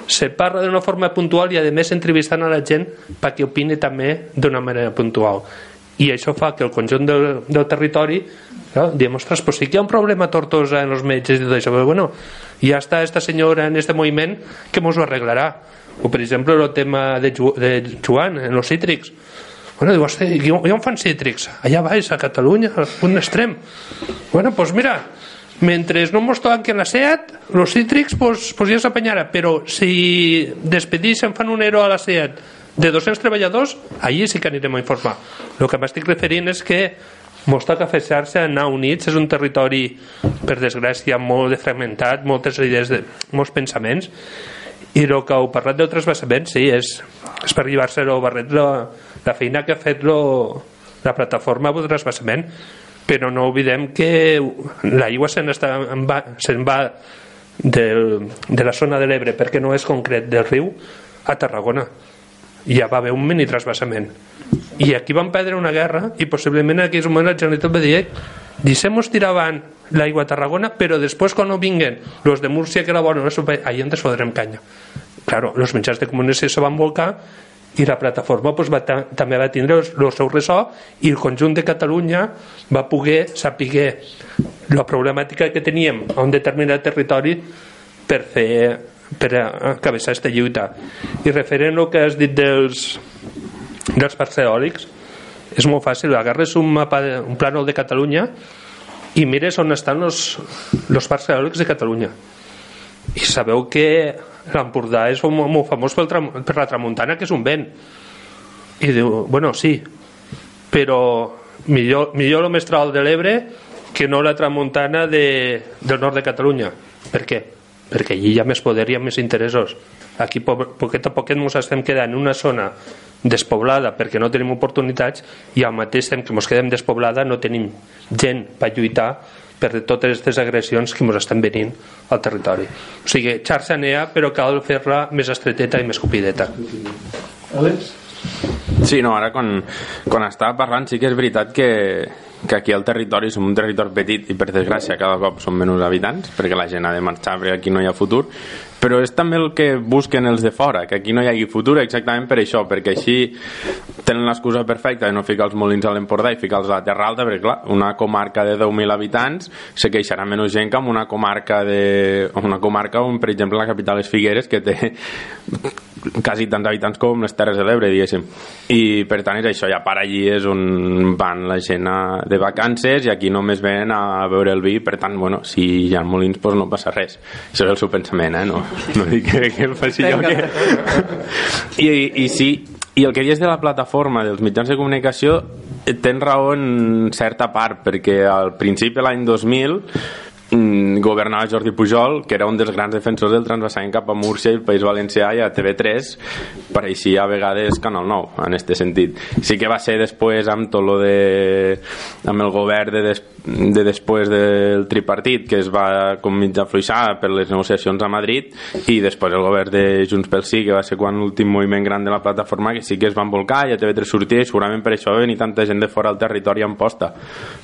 [SPEAKER 5] se parla d'una forma puntual i a més entrevistant a la gent perquè opini també d'una manera puntual i això fa que el conjunt del, del territori no, diem, ostres, pues sí que hi ha un problema Tortosa en els metges i tot això, però bueno ja està esta senyora en este moviment que mos ho arreglarà. O per exemple el tema de, de Joan en els cítrics. Bueno, diu, hosti, i on fan cítrics? allà baix, a Catalunya, al punt extrem. Bueno, doncs pues mira mentre no mos toquen la SEAT els cítrics pues, pues ja s'apanyarà però si despedixen fan un ero a la SEAT de 200 treballadors allí sí que anirem a informar. El que m'estic referint és que mos toca fer xarxa, anar units és un territori per desgràcia molt fragmentat, moltes idees de, molts pensaments i el que heu parlat del trasbassament sí, és, és per llevar-se el barret la, la feina que ha fet lo, la plataforma del trasbassament però no oblidem que l'aigua se'n va, se va del, de la zona de l'Ebre perquè no és concret del riu a Tarragona ja va haver un mini trasbassament. I aquí van perdre una guerra i possiblement en aquells moments la Generalitat va dir deixem-nos tirar avant l'aigua a Tarragona però després quan no vinguen els de Múrcia que la volen allà ens fodrem canya. Claro, els mitjans de comunicació se van volcar i la plataforma pues, va també va tindre el seu ressò i el conjunt de Catalunya va poder saber la problemàtica que teníem a un determinat territori per fer per acabar aquesta lluita. I referent al que has dit dels dels parcs eòlics és molt fàcil, agarres un mapa un plànol de Catalunya i mires on estan els, els parcs eòlics de Catalunya. I sabeu que l'Empordà és molt famós pel per la tramuntana que és un vent. I diu, bueno, sí però millor, millor el mestral de l'Ebre que no la tramuntana de, del nord de Catalunya. Per què? Perquè allí hi ha més poder i hi ha més interessos aquí poquet a poquet ens estem quedant en una zona despoblada perquè no tenim oportunitats i al mateix temps que ens quedem despoblada no tenim gent per lluitar per totes aquestes agressions que ens estan venint al territori. O sigui, xarxa n'hi ha, però cal fer-la més estreteta i més copideta.
[SPEAKER 1] Àlex?
[SPEAKER 3] Sí, no, ara quan, quan estava parlant sí que és veritat que, que aquí al territori som un territori petit i per desgràcia cada cop som menys habitants perquè la gent ha de marxar perquè aquí no hi ha futur però és també el que busquen els de fora que aquí no hi hagi futur exactament per això perquè així tenen l'excusa perfecta de no ficar els molins a l'Empordà i ficar-los a la Terra Alta perquè clar, una comarca de 10.000 habitants se queixarà menys gent que en una comarca de, una comarca on per exemple la capital és Figueres que té quasi tants habitants com les Terres de l'Ebre diguéssim per tant és això, ja per allí és on van la gent de vacances i aquí només ven a veure el vi. Per tant, bueno, si hi ha molins doncs no passa res. Això és el seu pensament, eh? no, no dic que, que el faci jo que... I, i sí, i el que dius de la plataforma dels mitjans de comunicació tens raó en certa part perquè al principi l'any 2000 mm, governava Jordi Pujol, que era un dels grans defensors del transvasament cap a Múrcia i el País Valencià i a TV3 pareixia a vegades Canal 9 en este sentit. Sí que va ser després amb tot lo de amb el govern de, des, de després del tripartit que es va com mig afluixar per les negociacions a Madrid i després el govern de Junts pel Sí que va ser quan l'últim moviment gran de la plataforma que sí que es van volcar i a TV3 sortia i segurament per això va venir tanta gent de fora al territori en posta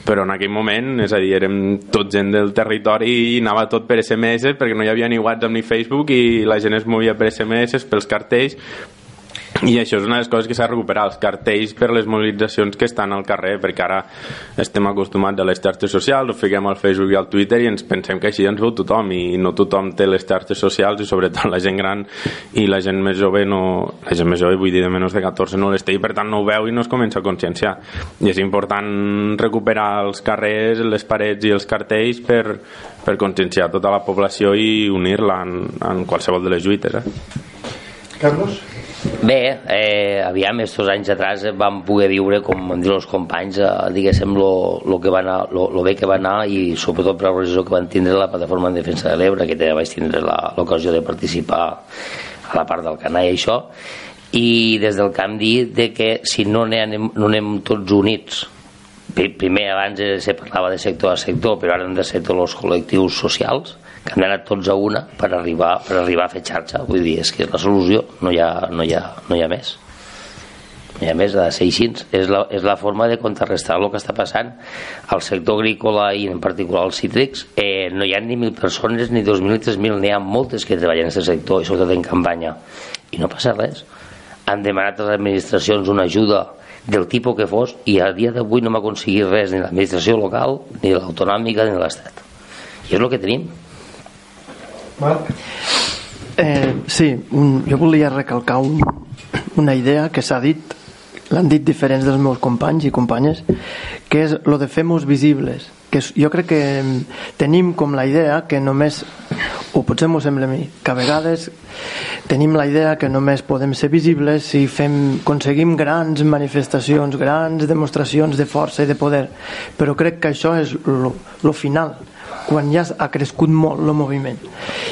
[SPEAKER 3] però en aquell moment, és a dir, érem tot gent del territori i anava tot per SMS perquè no hi havia ni WhatsApp ni Facebook i la gent es movia per SMS, pels cartells i això és una de les coses que s'ha de recuperar els cartells per les mobilitzacions que estan al carrer perquè ara estem acostumats a les xarxes socials ho fiquem al Facebook i al Twitter i ens pensem que així ens veu tothom i no tothom té les xarxes socials i sobretot la gent gran i la gent més jove no, la gent més jove vull dir de menys de 14 no les té i per tant no ho veu i no es comença a conscienciar i és important recuperar els carrers, les parets i els cartells per, per conscienciar tota la població i unir-la en, en qualsevol de les lluites eh?
[SPEAKER 1] Carlos?
[SPEAKER 4] Bé, eh, aviam, estos anys atrás vam poder viure, com han dit els companys, eh, diguéssim, lo, lo, que va anar, lo, lo bé que va anar i sobretot per la realizació que van tindre la plataforma en defensa de l'Ebre, que també vaig tindre l'ocasió de participar a la part del canal i això, i des del camp dir de que si no anem, no anem tots units primer abans se parlava de sector a sector però ara hem de ser tots els col·lectius socials que han d'anar tots a una per arribar, per arribar a fer xarxa. Vull dir, és que la solució no hi ha, no hi ha, no hi ha més. Hi ha més, de ser així és la, és la forma de contrarrestar el que està passant al sector agrícola i en particular als cítrics. Eh, no hi ha ni mil persones ni dos mil ni tres mil. N'hi ha moltes que treballen en aquest sector i sobretot en campanya. I no passa res. Han demanat a les administracions una ajuda del tipus que fos i a dia d'avui no m'ha aconseguit res ni l'administració local ni l'autonòmica ni l'estat. I és el que tenim
[SPEAKER 1] Marc?
[SPEAKER 7] Eh, sí, un, jo volia recalcar un, una idea que s'ha dit l'han dit diferents dels meus companys i companyes que és lo de fer-nos visibles que jo crec que tenim com la idea que només o potser m'ho sembla a mi que a vegades tenim la idea que només podem ser visibles si fem, aconseguim grans manifestacions grans demostracions de força i de poder però crec que això és lo, lo final quan ja ha crescut molt el moviment.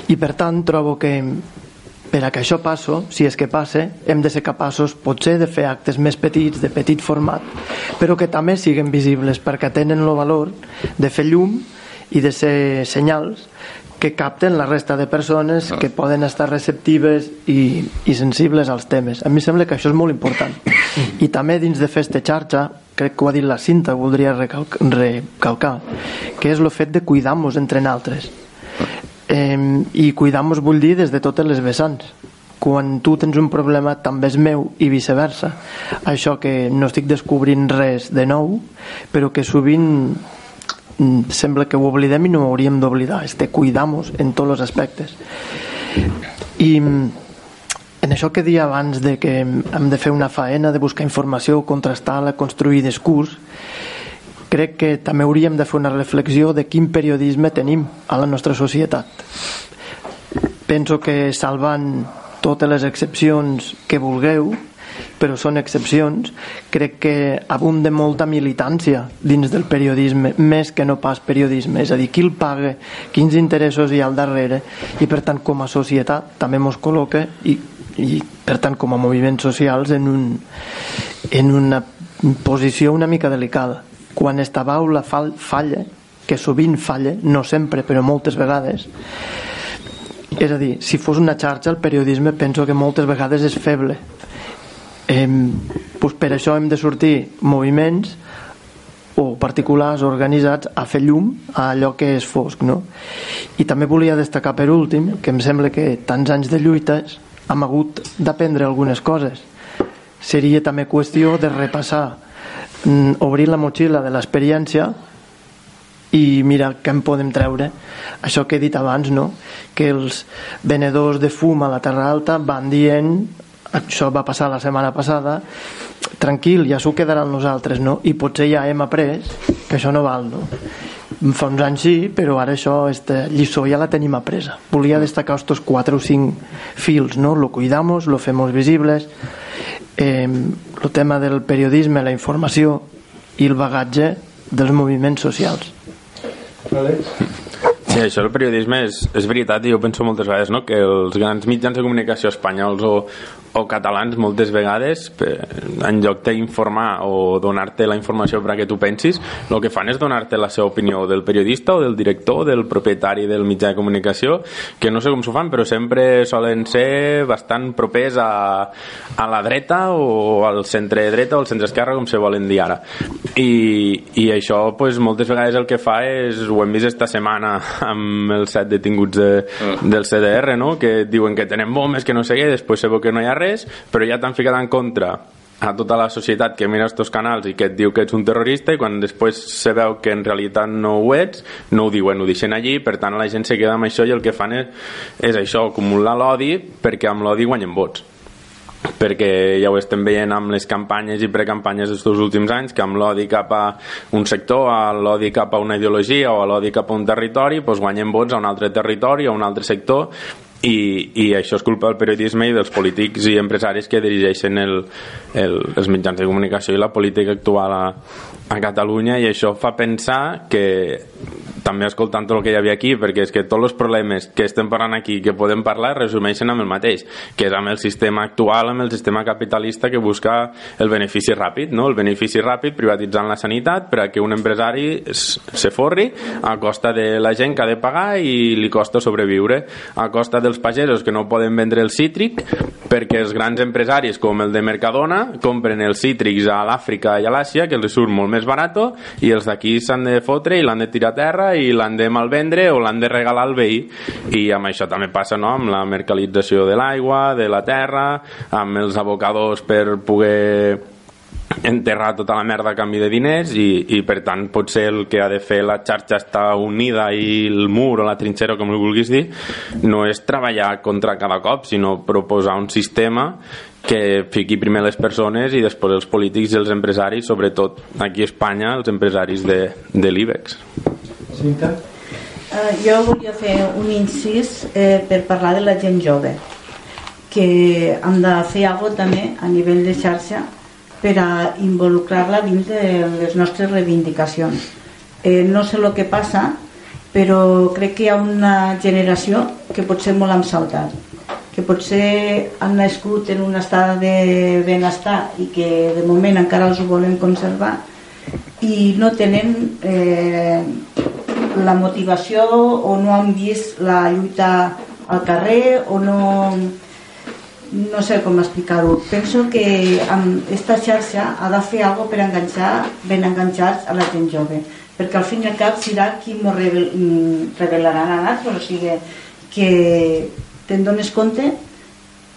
[SPEAKER 7] I per tant trobo que per a que això passo, si és que passe hem de ser capaços potser de fer actes més petits, de petit format però que també siguin visibles perquè tenen el valor de fer llum i de ser senyals que capten la resta de persones que poden estar receptives i, i sensibles als temes. A mi sembla que això és molt important. I també dins de Festa Xarxa, crec que ho ha dit la cinta, voldria recalcar, recalcar que és el fet de cuidar-nos entre naltres. Eh, I cuidar-nos vull dir des de totes les vessants quan tu tens un problema també és meu i viceversa això que no estic descobrint res de nou però que sovint sembla que ho oblidem i no ho hauríem d'oblidar. És de cuidar-nos en tots els aspectes. I mm, en això que dia abans de que hem de fer una faena de buscar informació, contrastar-la, construir discurs crec que també hauríem de fer una reflexió de quin periodisme tenim a la nostra societat. Penso que salvant totes les excepcions que vulgueu però són excepcions crec que abunda molta militància dins del periodisme més que no pas periodisme. És a dir, qui el paga, quins interessos hi ha al darrere i per tant com a societat també mos col·loca i, i per tant com a moviments socials en, un, en una posició una mica delicada. Quan esta baula falla que sovint falla, no sempre però moltes vegades és a dir, si fos una xarxa el periodisme penso que moltes vegades és feble eh, doncs per això hem de sortir moviments o particulars organitzats a fer llum a allò que és fosc no? i també volia destacar per últim que em sembla que tants anys de lluites hem hagut d'aprendre algunes coses seria també qüestió de repassar mm, obrir la motxilla de l'experiència i mira què en podem treure això que he dit abans no? que els venedors de fum a la Terra Alta van dient això va passar la setmana passada tranquil, ja s'ho quedaran nosaltres no? i potser ja hem après que això no val no? fa uns anys sí, però ara això, esta lliçó ja la tenim apresa. Volia destacar estos 4 o 5 fils, ¿no? Lo cuidamos, lo femos visibles, eh, el tema del periodisme, la informació i el bagatge dels moviments socials.
[SPEAKER 1] Vale.
[SPEAKER 3] Sí, això del periodisme és, és veritat i jo penso moltes vegades no? que els grans mitjans de comunicació espanyols o, o catalans moltes vegades en lloc d'informar o donar-te la informació perquè tu pensis el que fan és donar-te la seva opinió del periodista o del director o del propietari del mitjà de comunicació que no sé com s'ho fan però sempre solen ser bastant propers a, a la dreta o al centre dreta o al centre esquerra com se volen dir ara i, i això pues, moltes vegades el que fa és ho hem vist esta setmana amb els set detinguts de, del CDR no? que diuen que tenen bombes que no sé què després se veu que no hi ha res però ja t'han ficat en contra a tota la societat que mira estos canals i que et diu que ets un terrorista i quan després se veu que en realitat no ho ets no ho diuen, ho deixen allí. Per tant la gent se queda amb això i el que fan és, és això, acumular l'odi perquè amb l'odi guanyen vots. Perquè ja ho estem veient amb les campanyes i precampanyes dels últims anys que amb l'odi cap a un sector a l'odi cap a una ideologia o a l'odi cap a un territori doncs guanyen vots a un altre territori o a un altre sector i, i això és culpa del periodisme i dels polítics i empresaris que dirigeixen el, el, els mitjans de comunicació i la política actual a, a Catalunya i això fa pensar que també escoltant tot el que hi havia aquí perquè és que tots els problemes que estem parlant aquí que podem parlar resumeixen amb el mateix que és amb el sistema actual, amb el sistema capitalista que busca el benefici ràpid no? el benefici ràpid privatitzant la sanitat per a que un empresari se forri a costa de la gent que ha de pagar i li costa sobreviure a costa dels pagesos que no poden vendre el cítric perquè els grans empresaris com el de Mercadona compren els cítrics a l'Àfrica i a l'Àsia que els surt molt més barat i els d'aquí s'han de fotre i l'han de tirar a terra i l'han de malvendre o l'han de regalar al veí i amb això també passa no? amb la mercalització de l'aigua, de la terra amb els abocadors per poder enterrar tota la merda a canvi de diners i, i per tant potser el que ha de fer la xarxa està unida i el mur o la trinxera com ho vulguis dir no és treballar contra cada cop sinó proposar un sistema que fiqui primer les persones i després els polítics i els empresaris sobretot aquí a Espanya els empresaris de, de l'IBEX
[SPEAKER 1] Cinta?
[SPEAKER 6] Uh, jo volia fer un incís eh, per parlar de la gent jove que hem de fer alguna també a nivell de xarxa per a involucrar-la dins de les nostres reivindicacions eh, no sé el que passa però crec que hi ha una generació que pot ser molt ensaltat que potser han nascut en un estat de benestar i que de moment encara els ho volen conservar i no tenen eh, la motivació o no han vist la lluita al carrer o no no sé com explicar-ho. Penso que amb aquesta xarxa ha de fer alguna per enganxar ben enganxats a la gent jove perquè al fin i al cap serà qui m'ho revel, mm, revelaran a nosaltres o sigui que te'n dones compte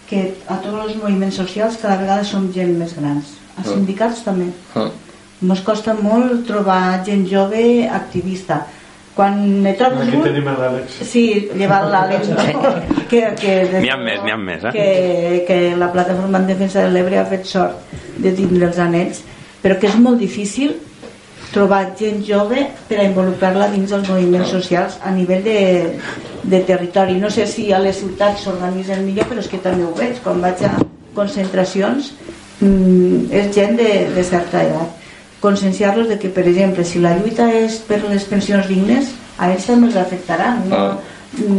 [SPEAKER 6] que a tots els moviments socials cada vegada som gent més grans als
[SPEAKER 4] Mm.
[SPEAKER 6] sindicats també
[SPEAKER 4] Mm.
[SPEAKER 6] Ens costa molt trobar gent jove activista. Quan ne trobes
[SPEAKER 1] Aquí
[SPEAKER 6] un...
[SPEAKER 1] tenim l'Àlex.
[SPEAKER 6] Sí, llevat l'Àlex, no? que, que,
[SPEAKER 3] N'hi ha més, n'hi ha més, eh?
[SPEAKER 6] que, que la plataforma en defensa de l'Ebre ha fet sort de tindre els anells, però que és molt difícil trobar gent jove per a involucrar-la dins els moviments socials a nivell de, de territori. No sé si a les ciutats s'organitzen millor, però és que també ho veig. Quan vaig a concentracions mm, és gent de, de certa edat. Conscienciar-los de que, per exemple, si la lluita és per les pensions dignes, a ells també els afectarà. No,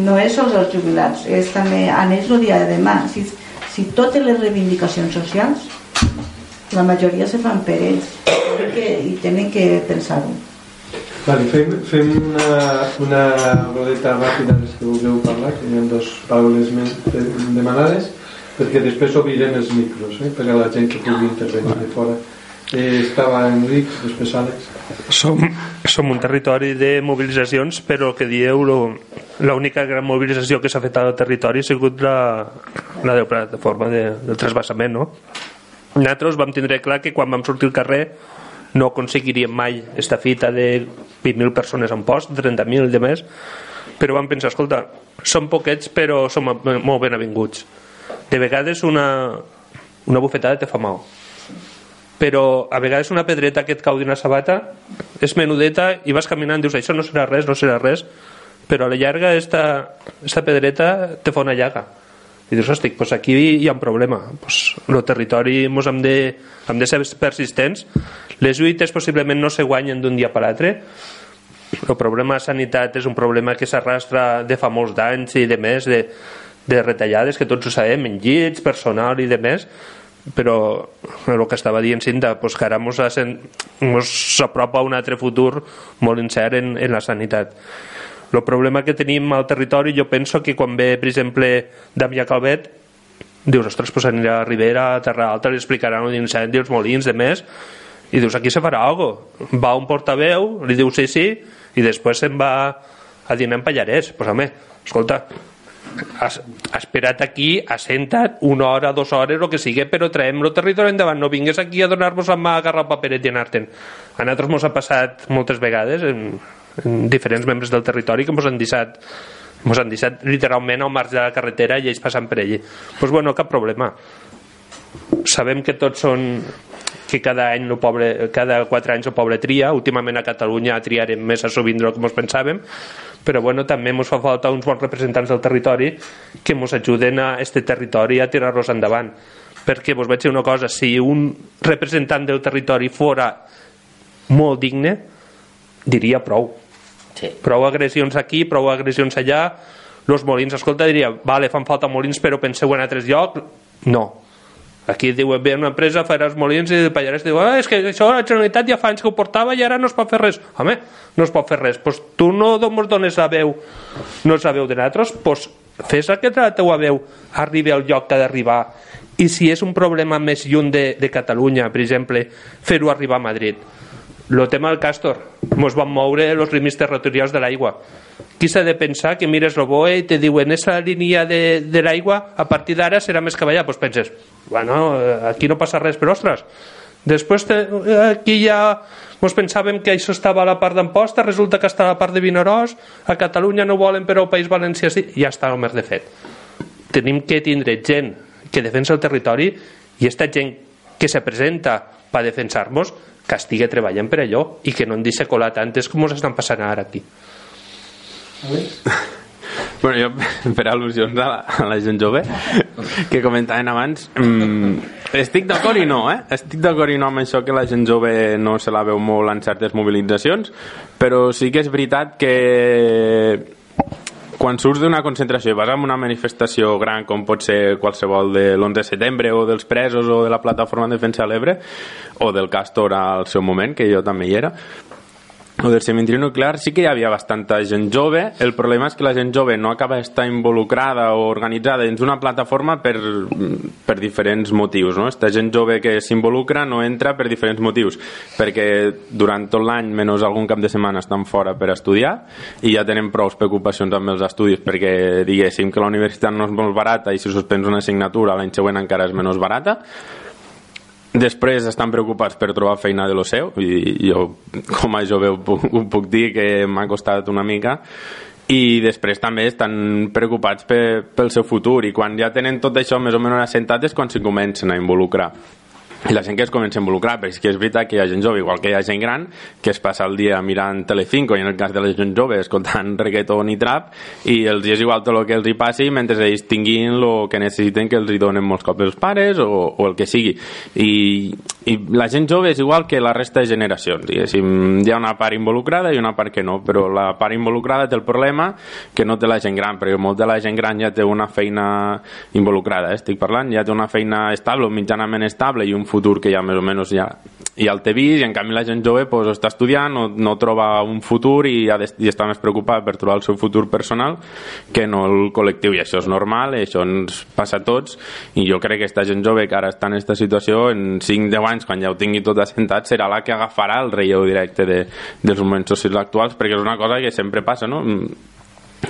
[SPEAKER 6] no és sols els jubilats, és també a ells el dia de demà. Si, si totes les reivindicacions socials, la majoria se fan per ells i, que, i tenen que pensar-ho.
[SPEAKER 1] Vale, fem, fem una, una rodeta ràpida que vulgueu parlar, que hi ha dos paraules més de- demanades, perquè després obrirem els micros, eh, per a la gent que pugui intervenir de fora. Eh, estava Enric, després Àlex.
[SPEAKER 5] Som, som un territori de mobilitzacions, però que dieu, lo- l'única gran mobilització que s'ha fet al territori ha sigut la, la de plataforma de, del trasbassament, no? Nosaltres vam tindre clar que quan vam sortir al carrer no aconseguiríem mai esta fita de 20.000 persones en post, 30.000 de més, però vam pensar, escolta, som poquets però som molt ben avinguts. De vegades una, una bufetada te fa mal però a vegades una pedreta que et cau d'una sabata és menudeta i vas caminant dius això no serà res, no serà res però a la llarga esta, esta pedreta te fa una llaga i dius, hosti, pues aquí hi ha un problema. Pues, el territori mos hem de, hem de ser persistents. Les lluites possiblement no se guanyen d'un dia per l'altre el problema de sanitat és un problema que s'arrastra de fa molts anys i de més, de, de retallades, que tots ho sabem, en llits, personal i de més, però el que estava dient Cinta, pues que ara mos s'apropa un altre futur molt incert en, en la sanitat. El problema que tenim al territori, jo penso que quan ve, per exemple, Damià Calvet, dius, ostres, pues anirà a Ribera, a Terra Alta, li explicaran l'incendi, els molins, de més, i dius, aquí se farà cosa. Va un portaveu, li diu sí, sí, i després se'n va a dinar en Pallarès. Pues, home, escolta, has, has esperat aquí, has sentat una hora, dues hores, el que sigui, però traiem el territori endavant, no vingues aquí a donar-vos la mà, agarrar el paperet i anar-te'n. A nosaltres ens ha passat moltes vegades en, en diferents membres del territori que ens han deixat ens han deixat literalment al marge de la carretera i ells passant per allí. Doncs pues bueno, cap problema. Sabem que tots són que cada any el poble, cada quatre anys el poble tria, últimament a Catalunya triarem més a sovint del que ens pensàvem, però bueno, també ens fa falta uns bons representants del territori que ens ajuden a este territori a tirar-los endavant perquè vos vaig dir una cosa si un representant del territori fora molt digne diria prou
[SPEAKER 4] Sí.
[SPEAKER 5] prou agressions aquí, prou agressions allà los molins, escolta, diria vale, fan falta molins però penseu en altres llocs no, Aquí diu, ve una empresa, farà els molins i el Pallarès diu, ah, és que això la Generalitat ja fa anys que ho portava i ara no es pot fer res. Home, no es pot fer res. Pues tu no ens dones la veu, no és la veu de nosaltres, pues fes que la teua veu arribi al lloc que ha d'arribar. I si és un problema més lluny de, de Catalunya, per exemple, fer-ho arribar a Madrid. El tema del Castor, ens van moure els límits territorials de l'aigua. Qui s'ha de pensar que mires el BOE i te diuen esa línia de, de l'aigua a partir d'ara serà més que allà? Doncs penses, bueno, eh, aquí no passa res, però ostres, després te, eh, aquí ja ens pensàvem que això estava a la part d'Amposta, resulta que està a la part de Vinaròs, a Catalunya no volen, però al País Valencià sí, ja està el més de fet. Tenim que tindre gent que defensa el territori i aquesta gent que se presenta per defensar-nos que estigui treballant per allò i que no en deixi colar tantes com ens estan passant ara aquí.
[SPEAKER 3] Bueno, jo, per al·lusions a la, a la gent jove que comentaven abans mm, estic d'acord i no eh? estic d'acord i no amb això que la gent jove no se la veu molt en certes mobilitzacions però sí que és veritat que quan surts d'una concentració i vas a una manifestació gran com pot ser qualsevol de l'11 de setembre o dels presos o de la plataforma de defensa de l'Ebre o del Castor al seu moment, que jo també hi era o del cementiri nuclear sí que hi havia bastanta gent jove el problema és que la gent jove no acaba d'estar involucrada o organitzada dins una plataforma per, per diferents motius no? esta gent jove que s'involucra no entra per diferents motius perquè durant tot l'any menys algun cap de setmana estan fora per estudiar i ja tenen prou preocupacions amb els estudis perquè diguéssim que la universitat no és molt barata i si suspens una assignatura l'any següent encara és menys barata Després estan preocupats per trobar feina de lo seu i jo com a jove ho puc, ho puc dir que m'ha costat una mica. I després també estan preocupats per, pel seu futur i quan ja tenen tot això més o menys assentat és quan s'hi comencen a involucrar i la gent que es comença a involucrar perquè és que és veritat que hi ha gent jove igual que hi ha gent gran que es passa el dia mirant Telecinco i en el cas de la gent jove escoltant reggaeton i trap i els és igual tot el que els hi passi mentre ells tinguin el que necessiten que els hi donen molts cops els pares o, o el que sigui i, i la gent jove és igual que la resta de generacions diguéssim, hi ha una part involucrada i una part que no però la part involucrada té el problema que no té la gent gran perquè molt de la gent gran ja té una feina involucrada eh? estic parlant, ja té una feina estable mitjanament estable i un futur que ja més o menys ja, ja el té vist i en canvi la gent jove pues, està estudiant, no, no troba un futur i, ha de, i està més preocupat per trobar el seu futur personal que no el col·lectiu i això és normal, això ens passa a tots i jo crec que aquesta gent jove que ara està en aquesta situació en 5-10 anys quan ja ho tingui tot assentat serà la que agafarà el relleu directe de, dels moments socials actuals perquè és una cosa que sempre passa no?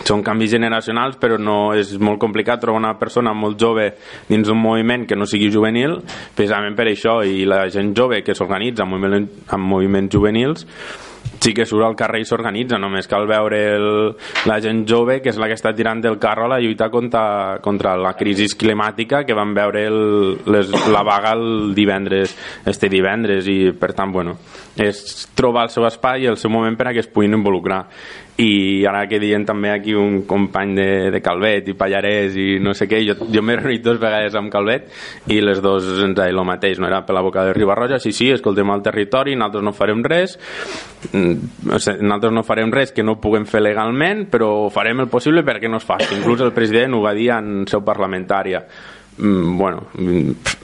[SPEAKER 3] Són canvis generacionals però no és molt complicat trobar una persona molt jove dins un moviment que no sigui juvenil precisament per això i la gent jove que s'organitza en, moviment, en moviments juvenils sí que surt al carrer i s'organitza. Només cal veure el, la gent jove que és la que està tirant del carro a la lluita contra, contra la crisi climàtica que van veure el, les, la vaga el divendres este divendres i per tant bueno és trobar el seu espai i el seu moment per a que es puguin involucrar i ara que diuen també aquí un company de, de Calvet i Pallarès i no sé què, jo, jo m'he reunit dues vegades amb Calvet i les dues ens deien el mateix, no era per la boca de Ribarroja, sí, sí, escoltem el territori, nosaltres no farem res mm, o nosaltres no farem res que no puguem fer legalment, però farem el possible perquè no es faci. Inclús el president ho va dir en seu parlamentària. Mm, bueno, mm,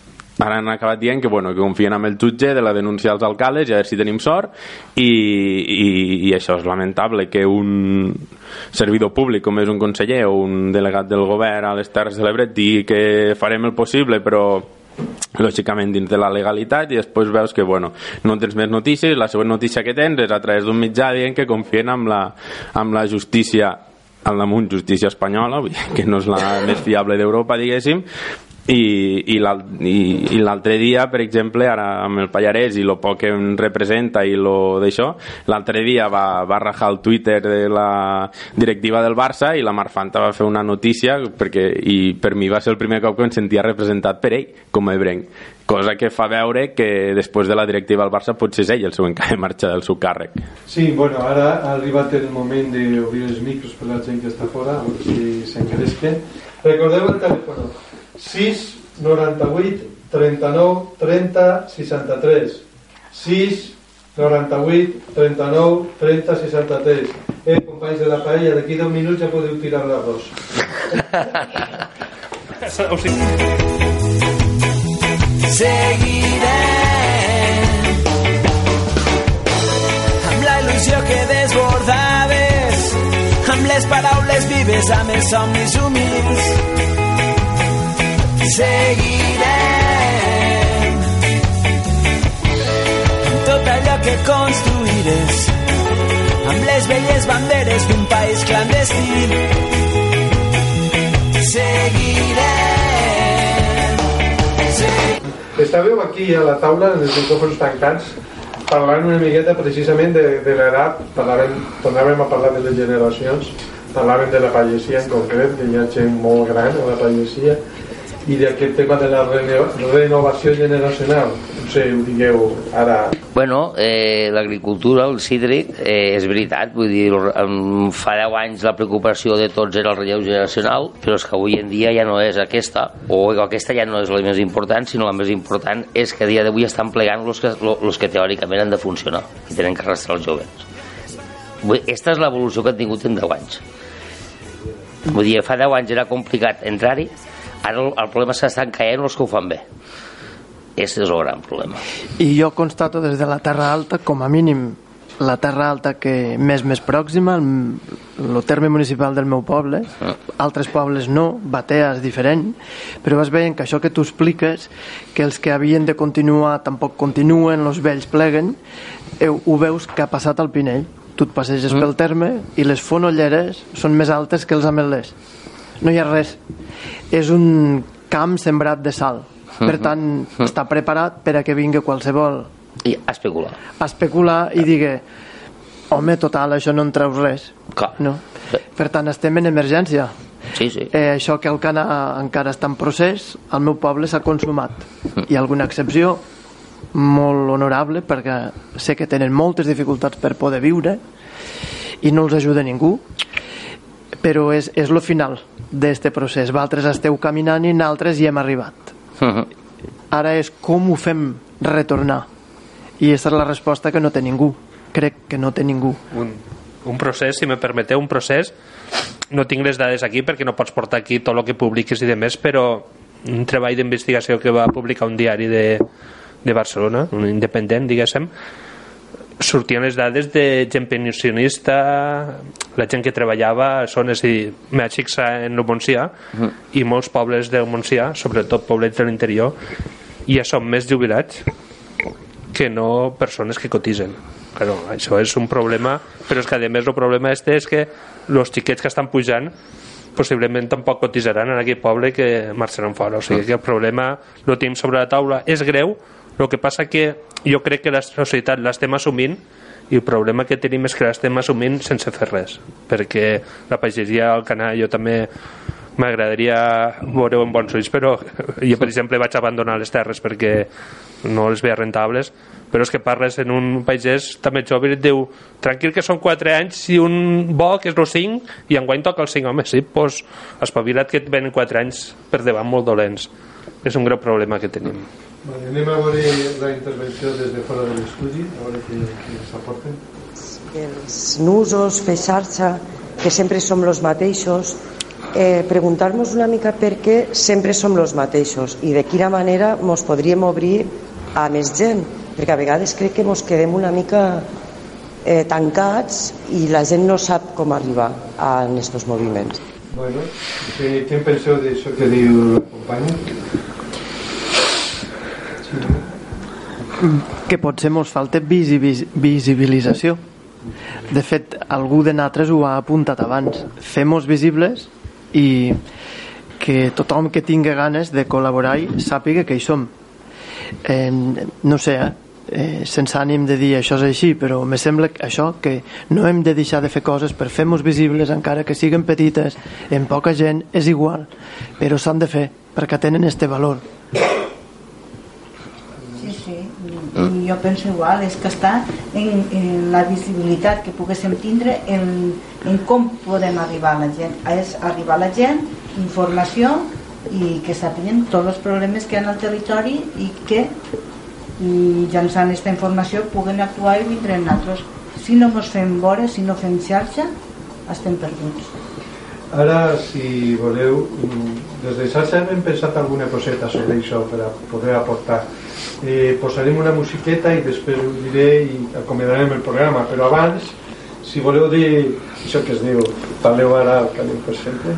[SPEAKER 3] ara han acabat dient que, bueno, que confien en el jutge de la denúncia als alcaldes i a veure si tenim sort. I, i, i això és lamentable que un servidor públic com és un conseller o un delegat del govern a les Terres de l'Ebre digui que farem el possible però lògicament dins de la legalitat i després veus que bueno, no tens més notícies la següent notícia que tens és a través d'un mitjà dient que confien amb la, amb la justícia al damunt justícia espanyola que no és la més fiable d'Europa diguéssim i, i l'al- i- i l'altre dia, per exemple, ara amb el Pallarès i lo poc que em representa i lo d'això, l'altre dia va, va rajar el Twitter de la directiva del Barça i la Marfanta va fer una notícia perquè, i per mi va ser el primer cop que em sentia representat per ell com a ebrenc cosa que fa veure que després de la directiva del Barça potser és ell el següent que ha de marxar del seu càrrec
[SPEAKER 2] Sí, bueno, ara ha arribat el moment d'obrir els micros per la gent que està fora, si s'engresquen. Recordeu el telèfon 6 98 39 30 63 6 98 39 30 63 Eh, companys de la paella, d'aquí 10 minuts ja podeu tirar l'arròs.
[SPEAKER 5] O sigui,
[SPEAKER 10] Seguirem amb la il·lusió que desbordaves. Amb les paraules vives, amb els somnis humils seguirem tot allò que construïres amb les velles banderes d'un país clandestí seguirem seguirem
[SPEAKER 2] Estàveu aquí a la taula, en els micròfons tancats, parlant una miqueta precisament de, de l'edat, parlàvem, tornàvem a parlar de les generacions, parlàvem de la pagesia en concret, que hi ha gent molt gran a la pagesia, i d'aquest tema de la reno, renovació generacional. No sé, ho digueu ara...
[SPEAKER 4] Bueno, eh, l'agricultura, el cítric, eh, és veritat, vull dir, fa 10 anys la preocupació de tots era el relleu generacional, però és que avui en dia ja no és aquesta, o aquesta ja no és la més important, sinó la més important és que a dia d'avui estan plegant els que, los que teòricament han de funcionar i tenen que arrastrar els joves. Vull dir, Esta és l'evolució que han tingut en 10 anys. Vull dir, fa 10 anys era complicat entrar-hi, ara el, el problema és que estan caient els que ho fan bé. Aquest és el gran problema.
[SPEAKER 7] I jo constato des de la Terra Alta, com a mínim, la Terra Alta que més més pròxima, el, el terme municipal del meu poble, altres pobles no, Batea és diferent, però vas veient que això que tu expliques, que els que havien de continuar tampoc continuen, els vells pleguen, ho veus que ha passat al Pinell. Tu et passeges pel terme i les fonolleres són més altes que els ametllers. No hi ha res. És un camp sembrat de sal. Per tant, està preparat per a que vingui qualsevol
[SPEAKER 4] I especular.
[SPEAKER 7] especular i digui home, total, això no en treus res.
[SPEAKER 4] Clar.
[SPEAKER 7] No. Per tant, estem en emergència.
[SPEAKER 4] Sí, sí.
[SPEAKER 7] Eh, això que el cana encara està en procés, al meu poble s'ha consumat. Hi ha alguna excepció molt honorable perquè sé que tenen moltes dificultats per poder viure i no els ajuda ningú però és, és lo final d'este procés. Vosaltres esteu caminant i nosaltres hi hem arribat.
[SPEAKER 4] Mhm.
[SPEAKER 7] Ara és com ho fem retornar. I aquesta és la resposta que no té ningú. Crec que no té ningú.
[SPEAKER 5] un, un procés, si me permeteu, un procés no tinc les dades aquí perquè no pots portar aquí tot el que publiquis i de més, però un treball d'investigació que va publicar un diari de, de Barcelona, un independent, diguéssim, sortien les dades de gent pensionista, la gent que treballava a zones, i fixar en el Montsià, i molts pobles del Montsià, sobretot poblets de l'interior, ja són més jubilats que no persones que cotitzen. Claro, això és un problema, però és que a més el problema este és que els xiquets que estan pujant possiblement tampoc cotitzaran en aquell poble que marxaran fora. O sigui que el problema lo tenim sobre la taula. És greu, el que passa que jo crec que la societat l'estem assumint i el problema que tenim és que l'estem assumint sense fer res perquè la pagesia al canal jo també m'agradaria veure-ho en bons ulls però jo per exemple vaig abandonar les terres perquè no les veia rentables però és que parles en un pagès també jove i et diu tranquil que són 4 anys i un bo que és el 5 i enguany toca el 5 home sí, doncs espavila't que et venen 4 anys per davant molt dolents. És un greu problema que tenim
[SPEAKER 2] Vale, anem a veure la intervenció des de fora de l'estudi, a veure què, què s'aporten.
[SPEAKER 11] dels nusos, fer xarxa, que sempre som els mateixos, eh, preguntar-nos una mica per què sempre som els mateixos i de quina manera ens podríem obrir a més gent, perquè a vegades crec que ens quedem una mica eh, tancats i la gent no sap com arribar a aquests moviments.
[SPEAKER 2] Bueno, què, què en penseu d'això que diu la companya?
[SPEAKER 7] Que potser ens falta visi- visibilització. De fet, algú de nosaltres ho ha apuntat abans. Fem-nos visibles i que tothom que tingui ganes de col·laborar sàpiga que hi som. Eh, no sé, eh? eh, sense ànim de dir això és així, però me sembla que això que no hem de deixar de fer coses per fer-nos visibles, encara que siguin petites, en poca gent, és igual, però s'han de fer, perquè tenen este valor.
[SPEAKER 6] I jo penso igual, és que està en, en la visibilitat que poguéssim tindre en, en com podem arribar a la gent. És arribar a la gent, informació i que sàpiguen tots els problemes que hi ha al territori i que mitjançant aquesta informació puguen actuar i vindre nosaltres. Si no ens fem vora, si no fem xarxa, estem perduts.
[SPEAKER 2] Ara, si voleu, mm, des de xarxa hem pensat alguna coseta sobre això per a poder aportar. Eh, posarem una musiqueta i després ho diré i acomiadarem el programa, però abans, si voleu dir això que es diu, parleu ara al camí per sempre,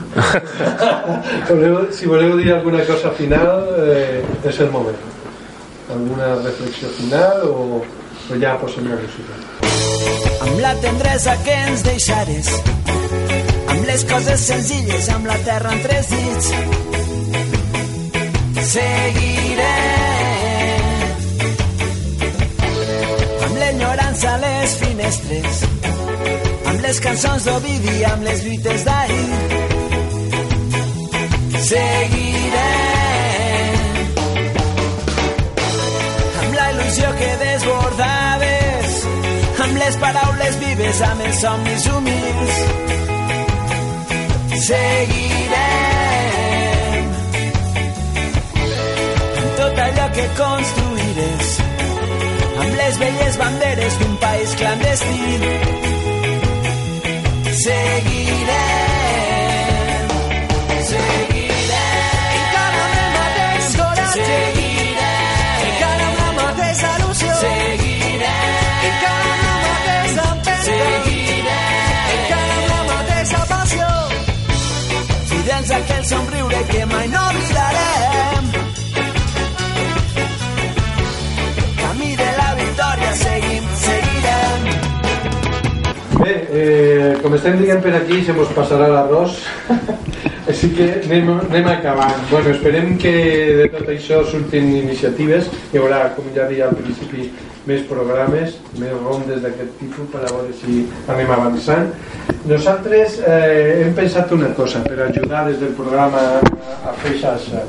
[SPEAKER 2] voleu, si voleu dir alguna cosa final, eh, és el moment. Alguna reflexió final o, o ja posem la música?
[SPEAKER 10] amb la tendresa que ens deixares les coses senzilles amb la terra entre els dits seguiré amb l'enyorança a les finestres amb les cançons d'Ovidi amb les lluites d'ahir seguiré amb la il·lusió que desbordaves amb les paraules vives, amb els somnis humils. Seguirem amb tot allò que construiràs, amb les velles banderes d'un país clandestí. Seguirem, aquell somriure que mai no oblidarem. Camí de la victòria seguim, seguirem.
[SPEAKER 2] Bé, eh, com estem dient per aquí, se mos passarà l'arròs, així que anem, anem acabant. Bueno, esperem que de tot això surtin iniciatives, hi haurà, com ja deia al principi, més programes, més rondes d'aquest tipus per a veure si anem avançant. Nosaltres eh, hem pensat una cosa per ajudar des del programa a, fer xarxa.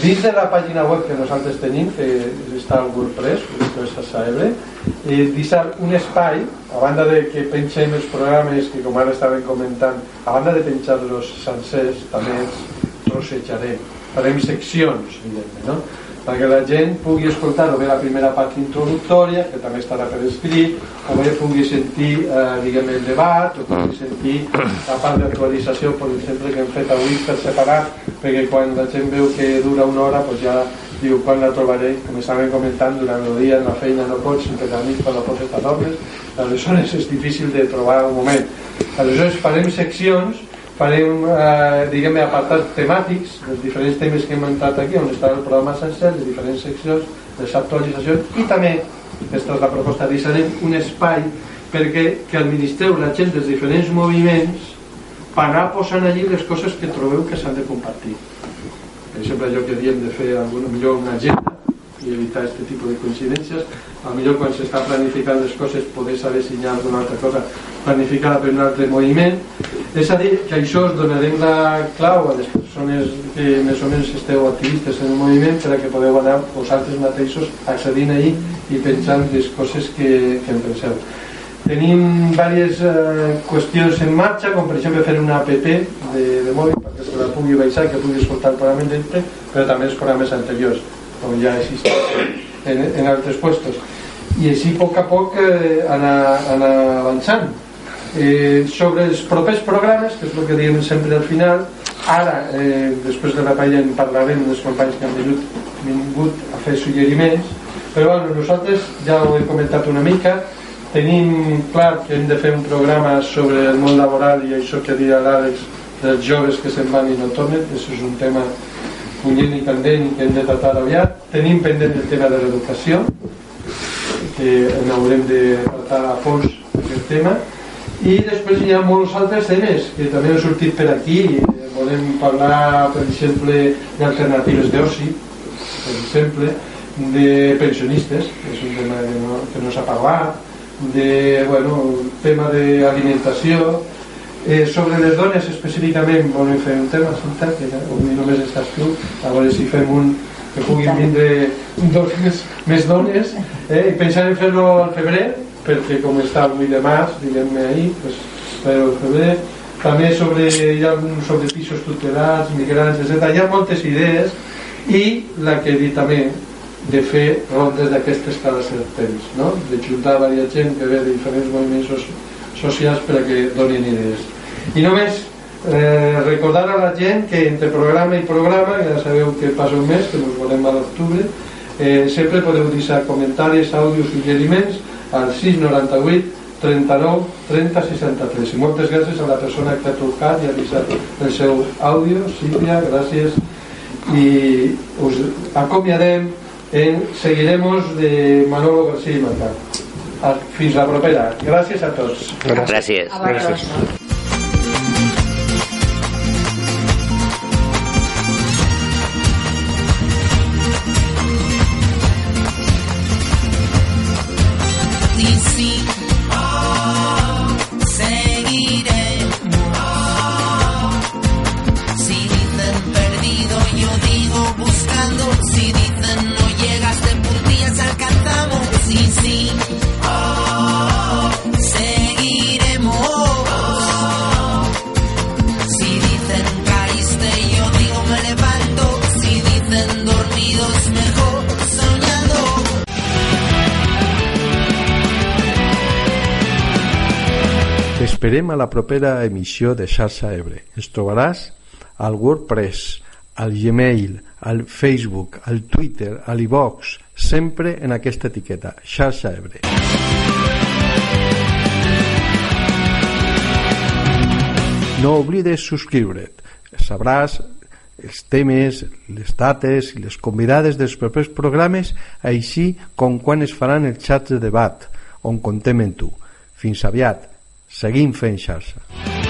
[SPEAKER 2] Dins de la pàgina web que nosaltres tenim, que està al WordPress, WordPress SAEB, eh, deixar un espai, a banda de que penxem els programes que com ara estaven comentant, a banda de penjar-los sencers, també els trossejarem. Farem seccions, evidentment, no? Perquè la gent pugui escoltar o bé la primera part introductòria, que també estarà per escrit, o bé pugui sentir eh, diguem, el debat, o pugui sentir la part d'actualització, per exemple, que hem fet avui per separat, perquè quan la gent veu que dura una hora, doncs ja diu quan la trobaré, com estàvem comentant, durant el dia en la feina no pots, sempre que a nit quan no pots estar d'obres, aleshores és difícil de trobar un moment. Aleshores farem seccions farem, eh, diguem apartats temàtics dels diferents temes que hem entrat aquí on està el programa sencer, les diferents seccions les actualitzacions i també aquesta és la proposta, deixarem un espai perquè que administreu la gent dels diferents moviments per anar posant allí les coses que trobeu que s'han de compartir. Per exemple allò que diem de fer alguna, millor una agenda i evitar aquest tipus de coincidències. A millor quan s'està planificant les coses poder saber senyal d'una altra cosa planificada per un altre moviment és a dir, que això us donarem la clau a les persones que més o menys esteu activistes en el moviment per a que podeu anar vosaltres mateixos accedint ahir i pensant les coses que, que en penseu. Tenim diverses eh, qüestions en marxa com per exemple fer una app de, de mòbil perquè se la pugui baixar que pugui escoltar el programa d'entre però també els programes anteriors com ja existeix en, en altres puestos. I així a poc a poc eh, anar, anar avançant eh, sobre els propers programes que és el que diem sempre al final ara, eh, després de la paella en parlarem dels companys que han vingut, vingut a fer suggeriments però bueno, nosaltres ja ho he comentat una mica tenim clar que hem de fer un programa sobre el món laboral i això que dirà l'Àlex dels joves que se'n van i no tornen això és un tema punyent i candent que hem de tratar aviat. Tenim pendent el tema de l'educació que en de tratar a fons aquest tema i després hi ha molts altres temes que també han sortit per aquí. Volem parlar per exemple d'alternatives d'oci per exemple de pensionistes que és un tema que no, que no s'ha parlat de, bueno, tema d'alimentació. Eh, sobre les dones específicament volem fer un tema Cinta, que avui només estàs tu. A veure si fem un que puguin vindre dones, més dones. Eh, i pensar en fer-lo al febrer perquè com està el 8 de març diguem-ne ahir pues, al febrer també sobre, hi ha algun sobre pisos tutelats, migrants, etc. Hi ha moltes idees i la que he dit també de fer rondes d'aquestes cada cert temps, no? de juntar varia gent que ve de diferents moviments so socials per a que donin idees. I només eh, recordar a la gent que entre programa i programa, ja sabeu que passa un mes, que ens volem a l'octubre, eh, sempre podeu deixar comentaris, àudios, suggeriments al 698 39 30 63 i moltes gràcies a la persona que ha trucat i ha deixat el seu àudio Sílvia, gràcies i us acomiadem en Seguiremos de Manolo García i Marcat. Fins la propera. Gràcies a tots.
[SPEAKER 4] Gràcies.
[SPEAKER 2] Gràcies.
[SPEAKER 12] A la propera emissió de Xarxa Ebre. Ens trobaràs al WordPress, al Gmail, al Facebook, al Twitter, a l'iVox, sempre en aquesta etiqueta, Xarxa Ebre. No oblides subscriure't. Sabràs els temes, les dates i les convidades dels propers programes, així com quan es faran els xats de debat, on contem en tu. Fins aviat. Seguim fent xarxa.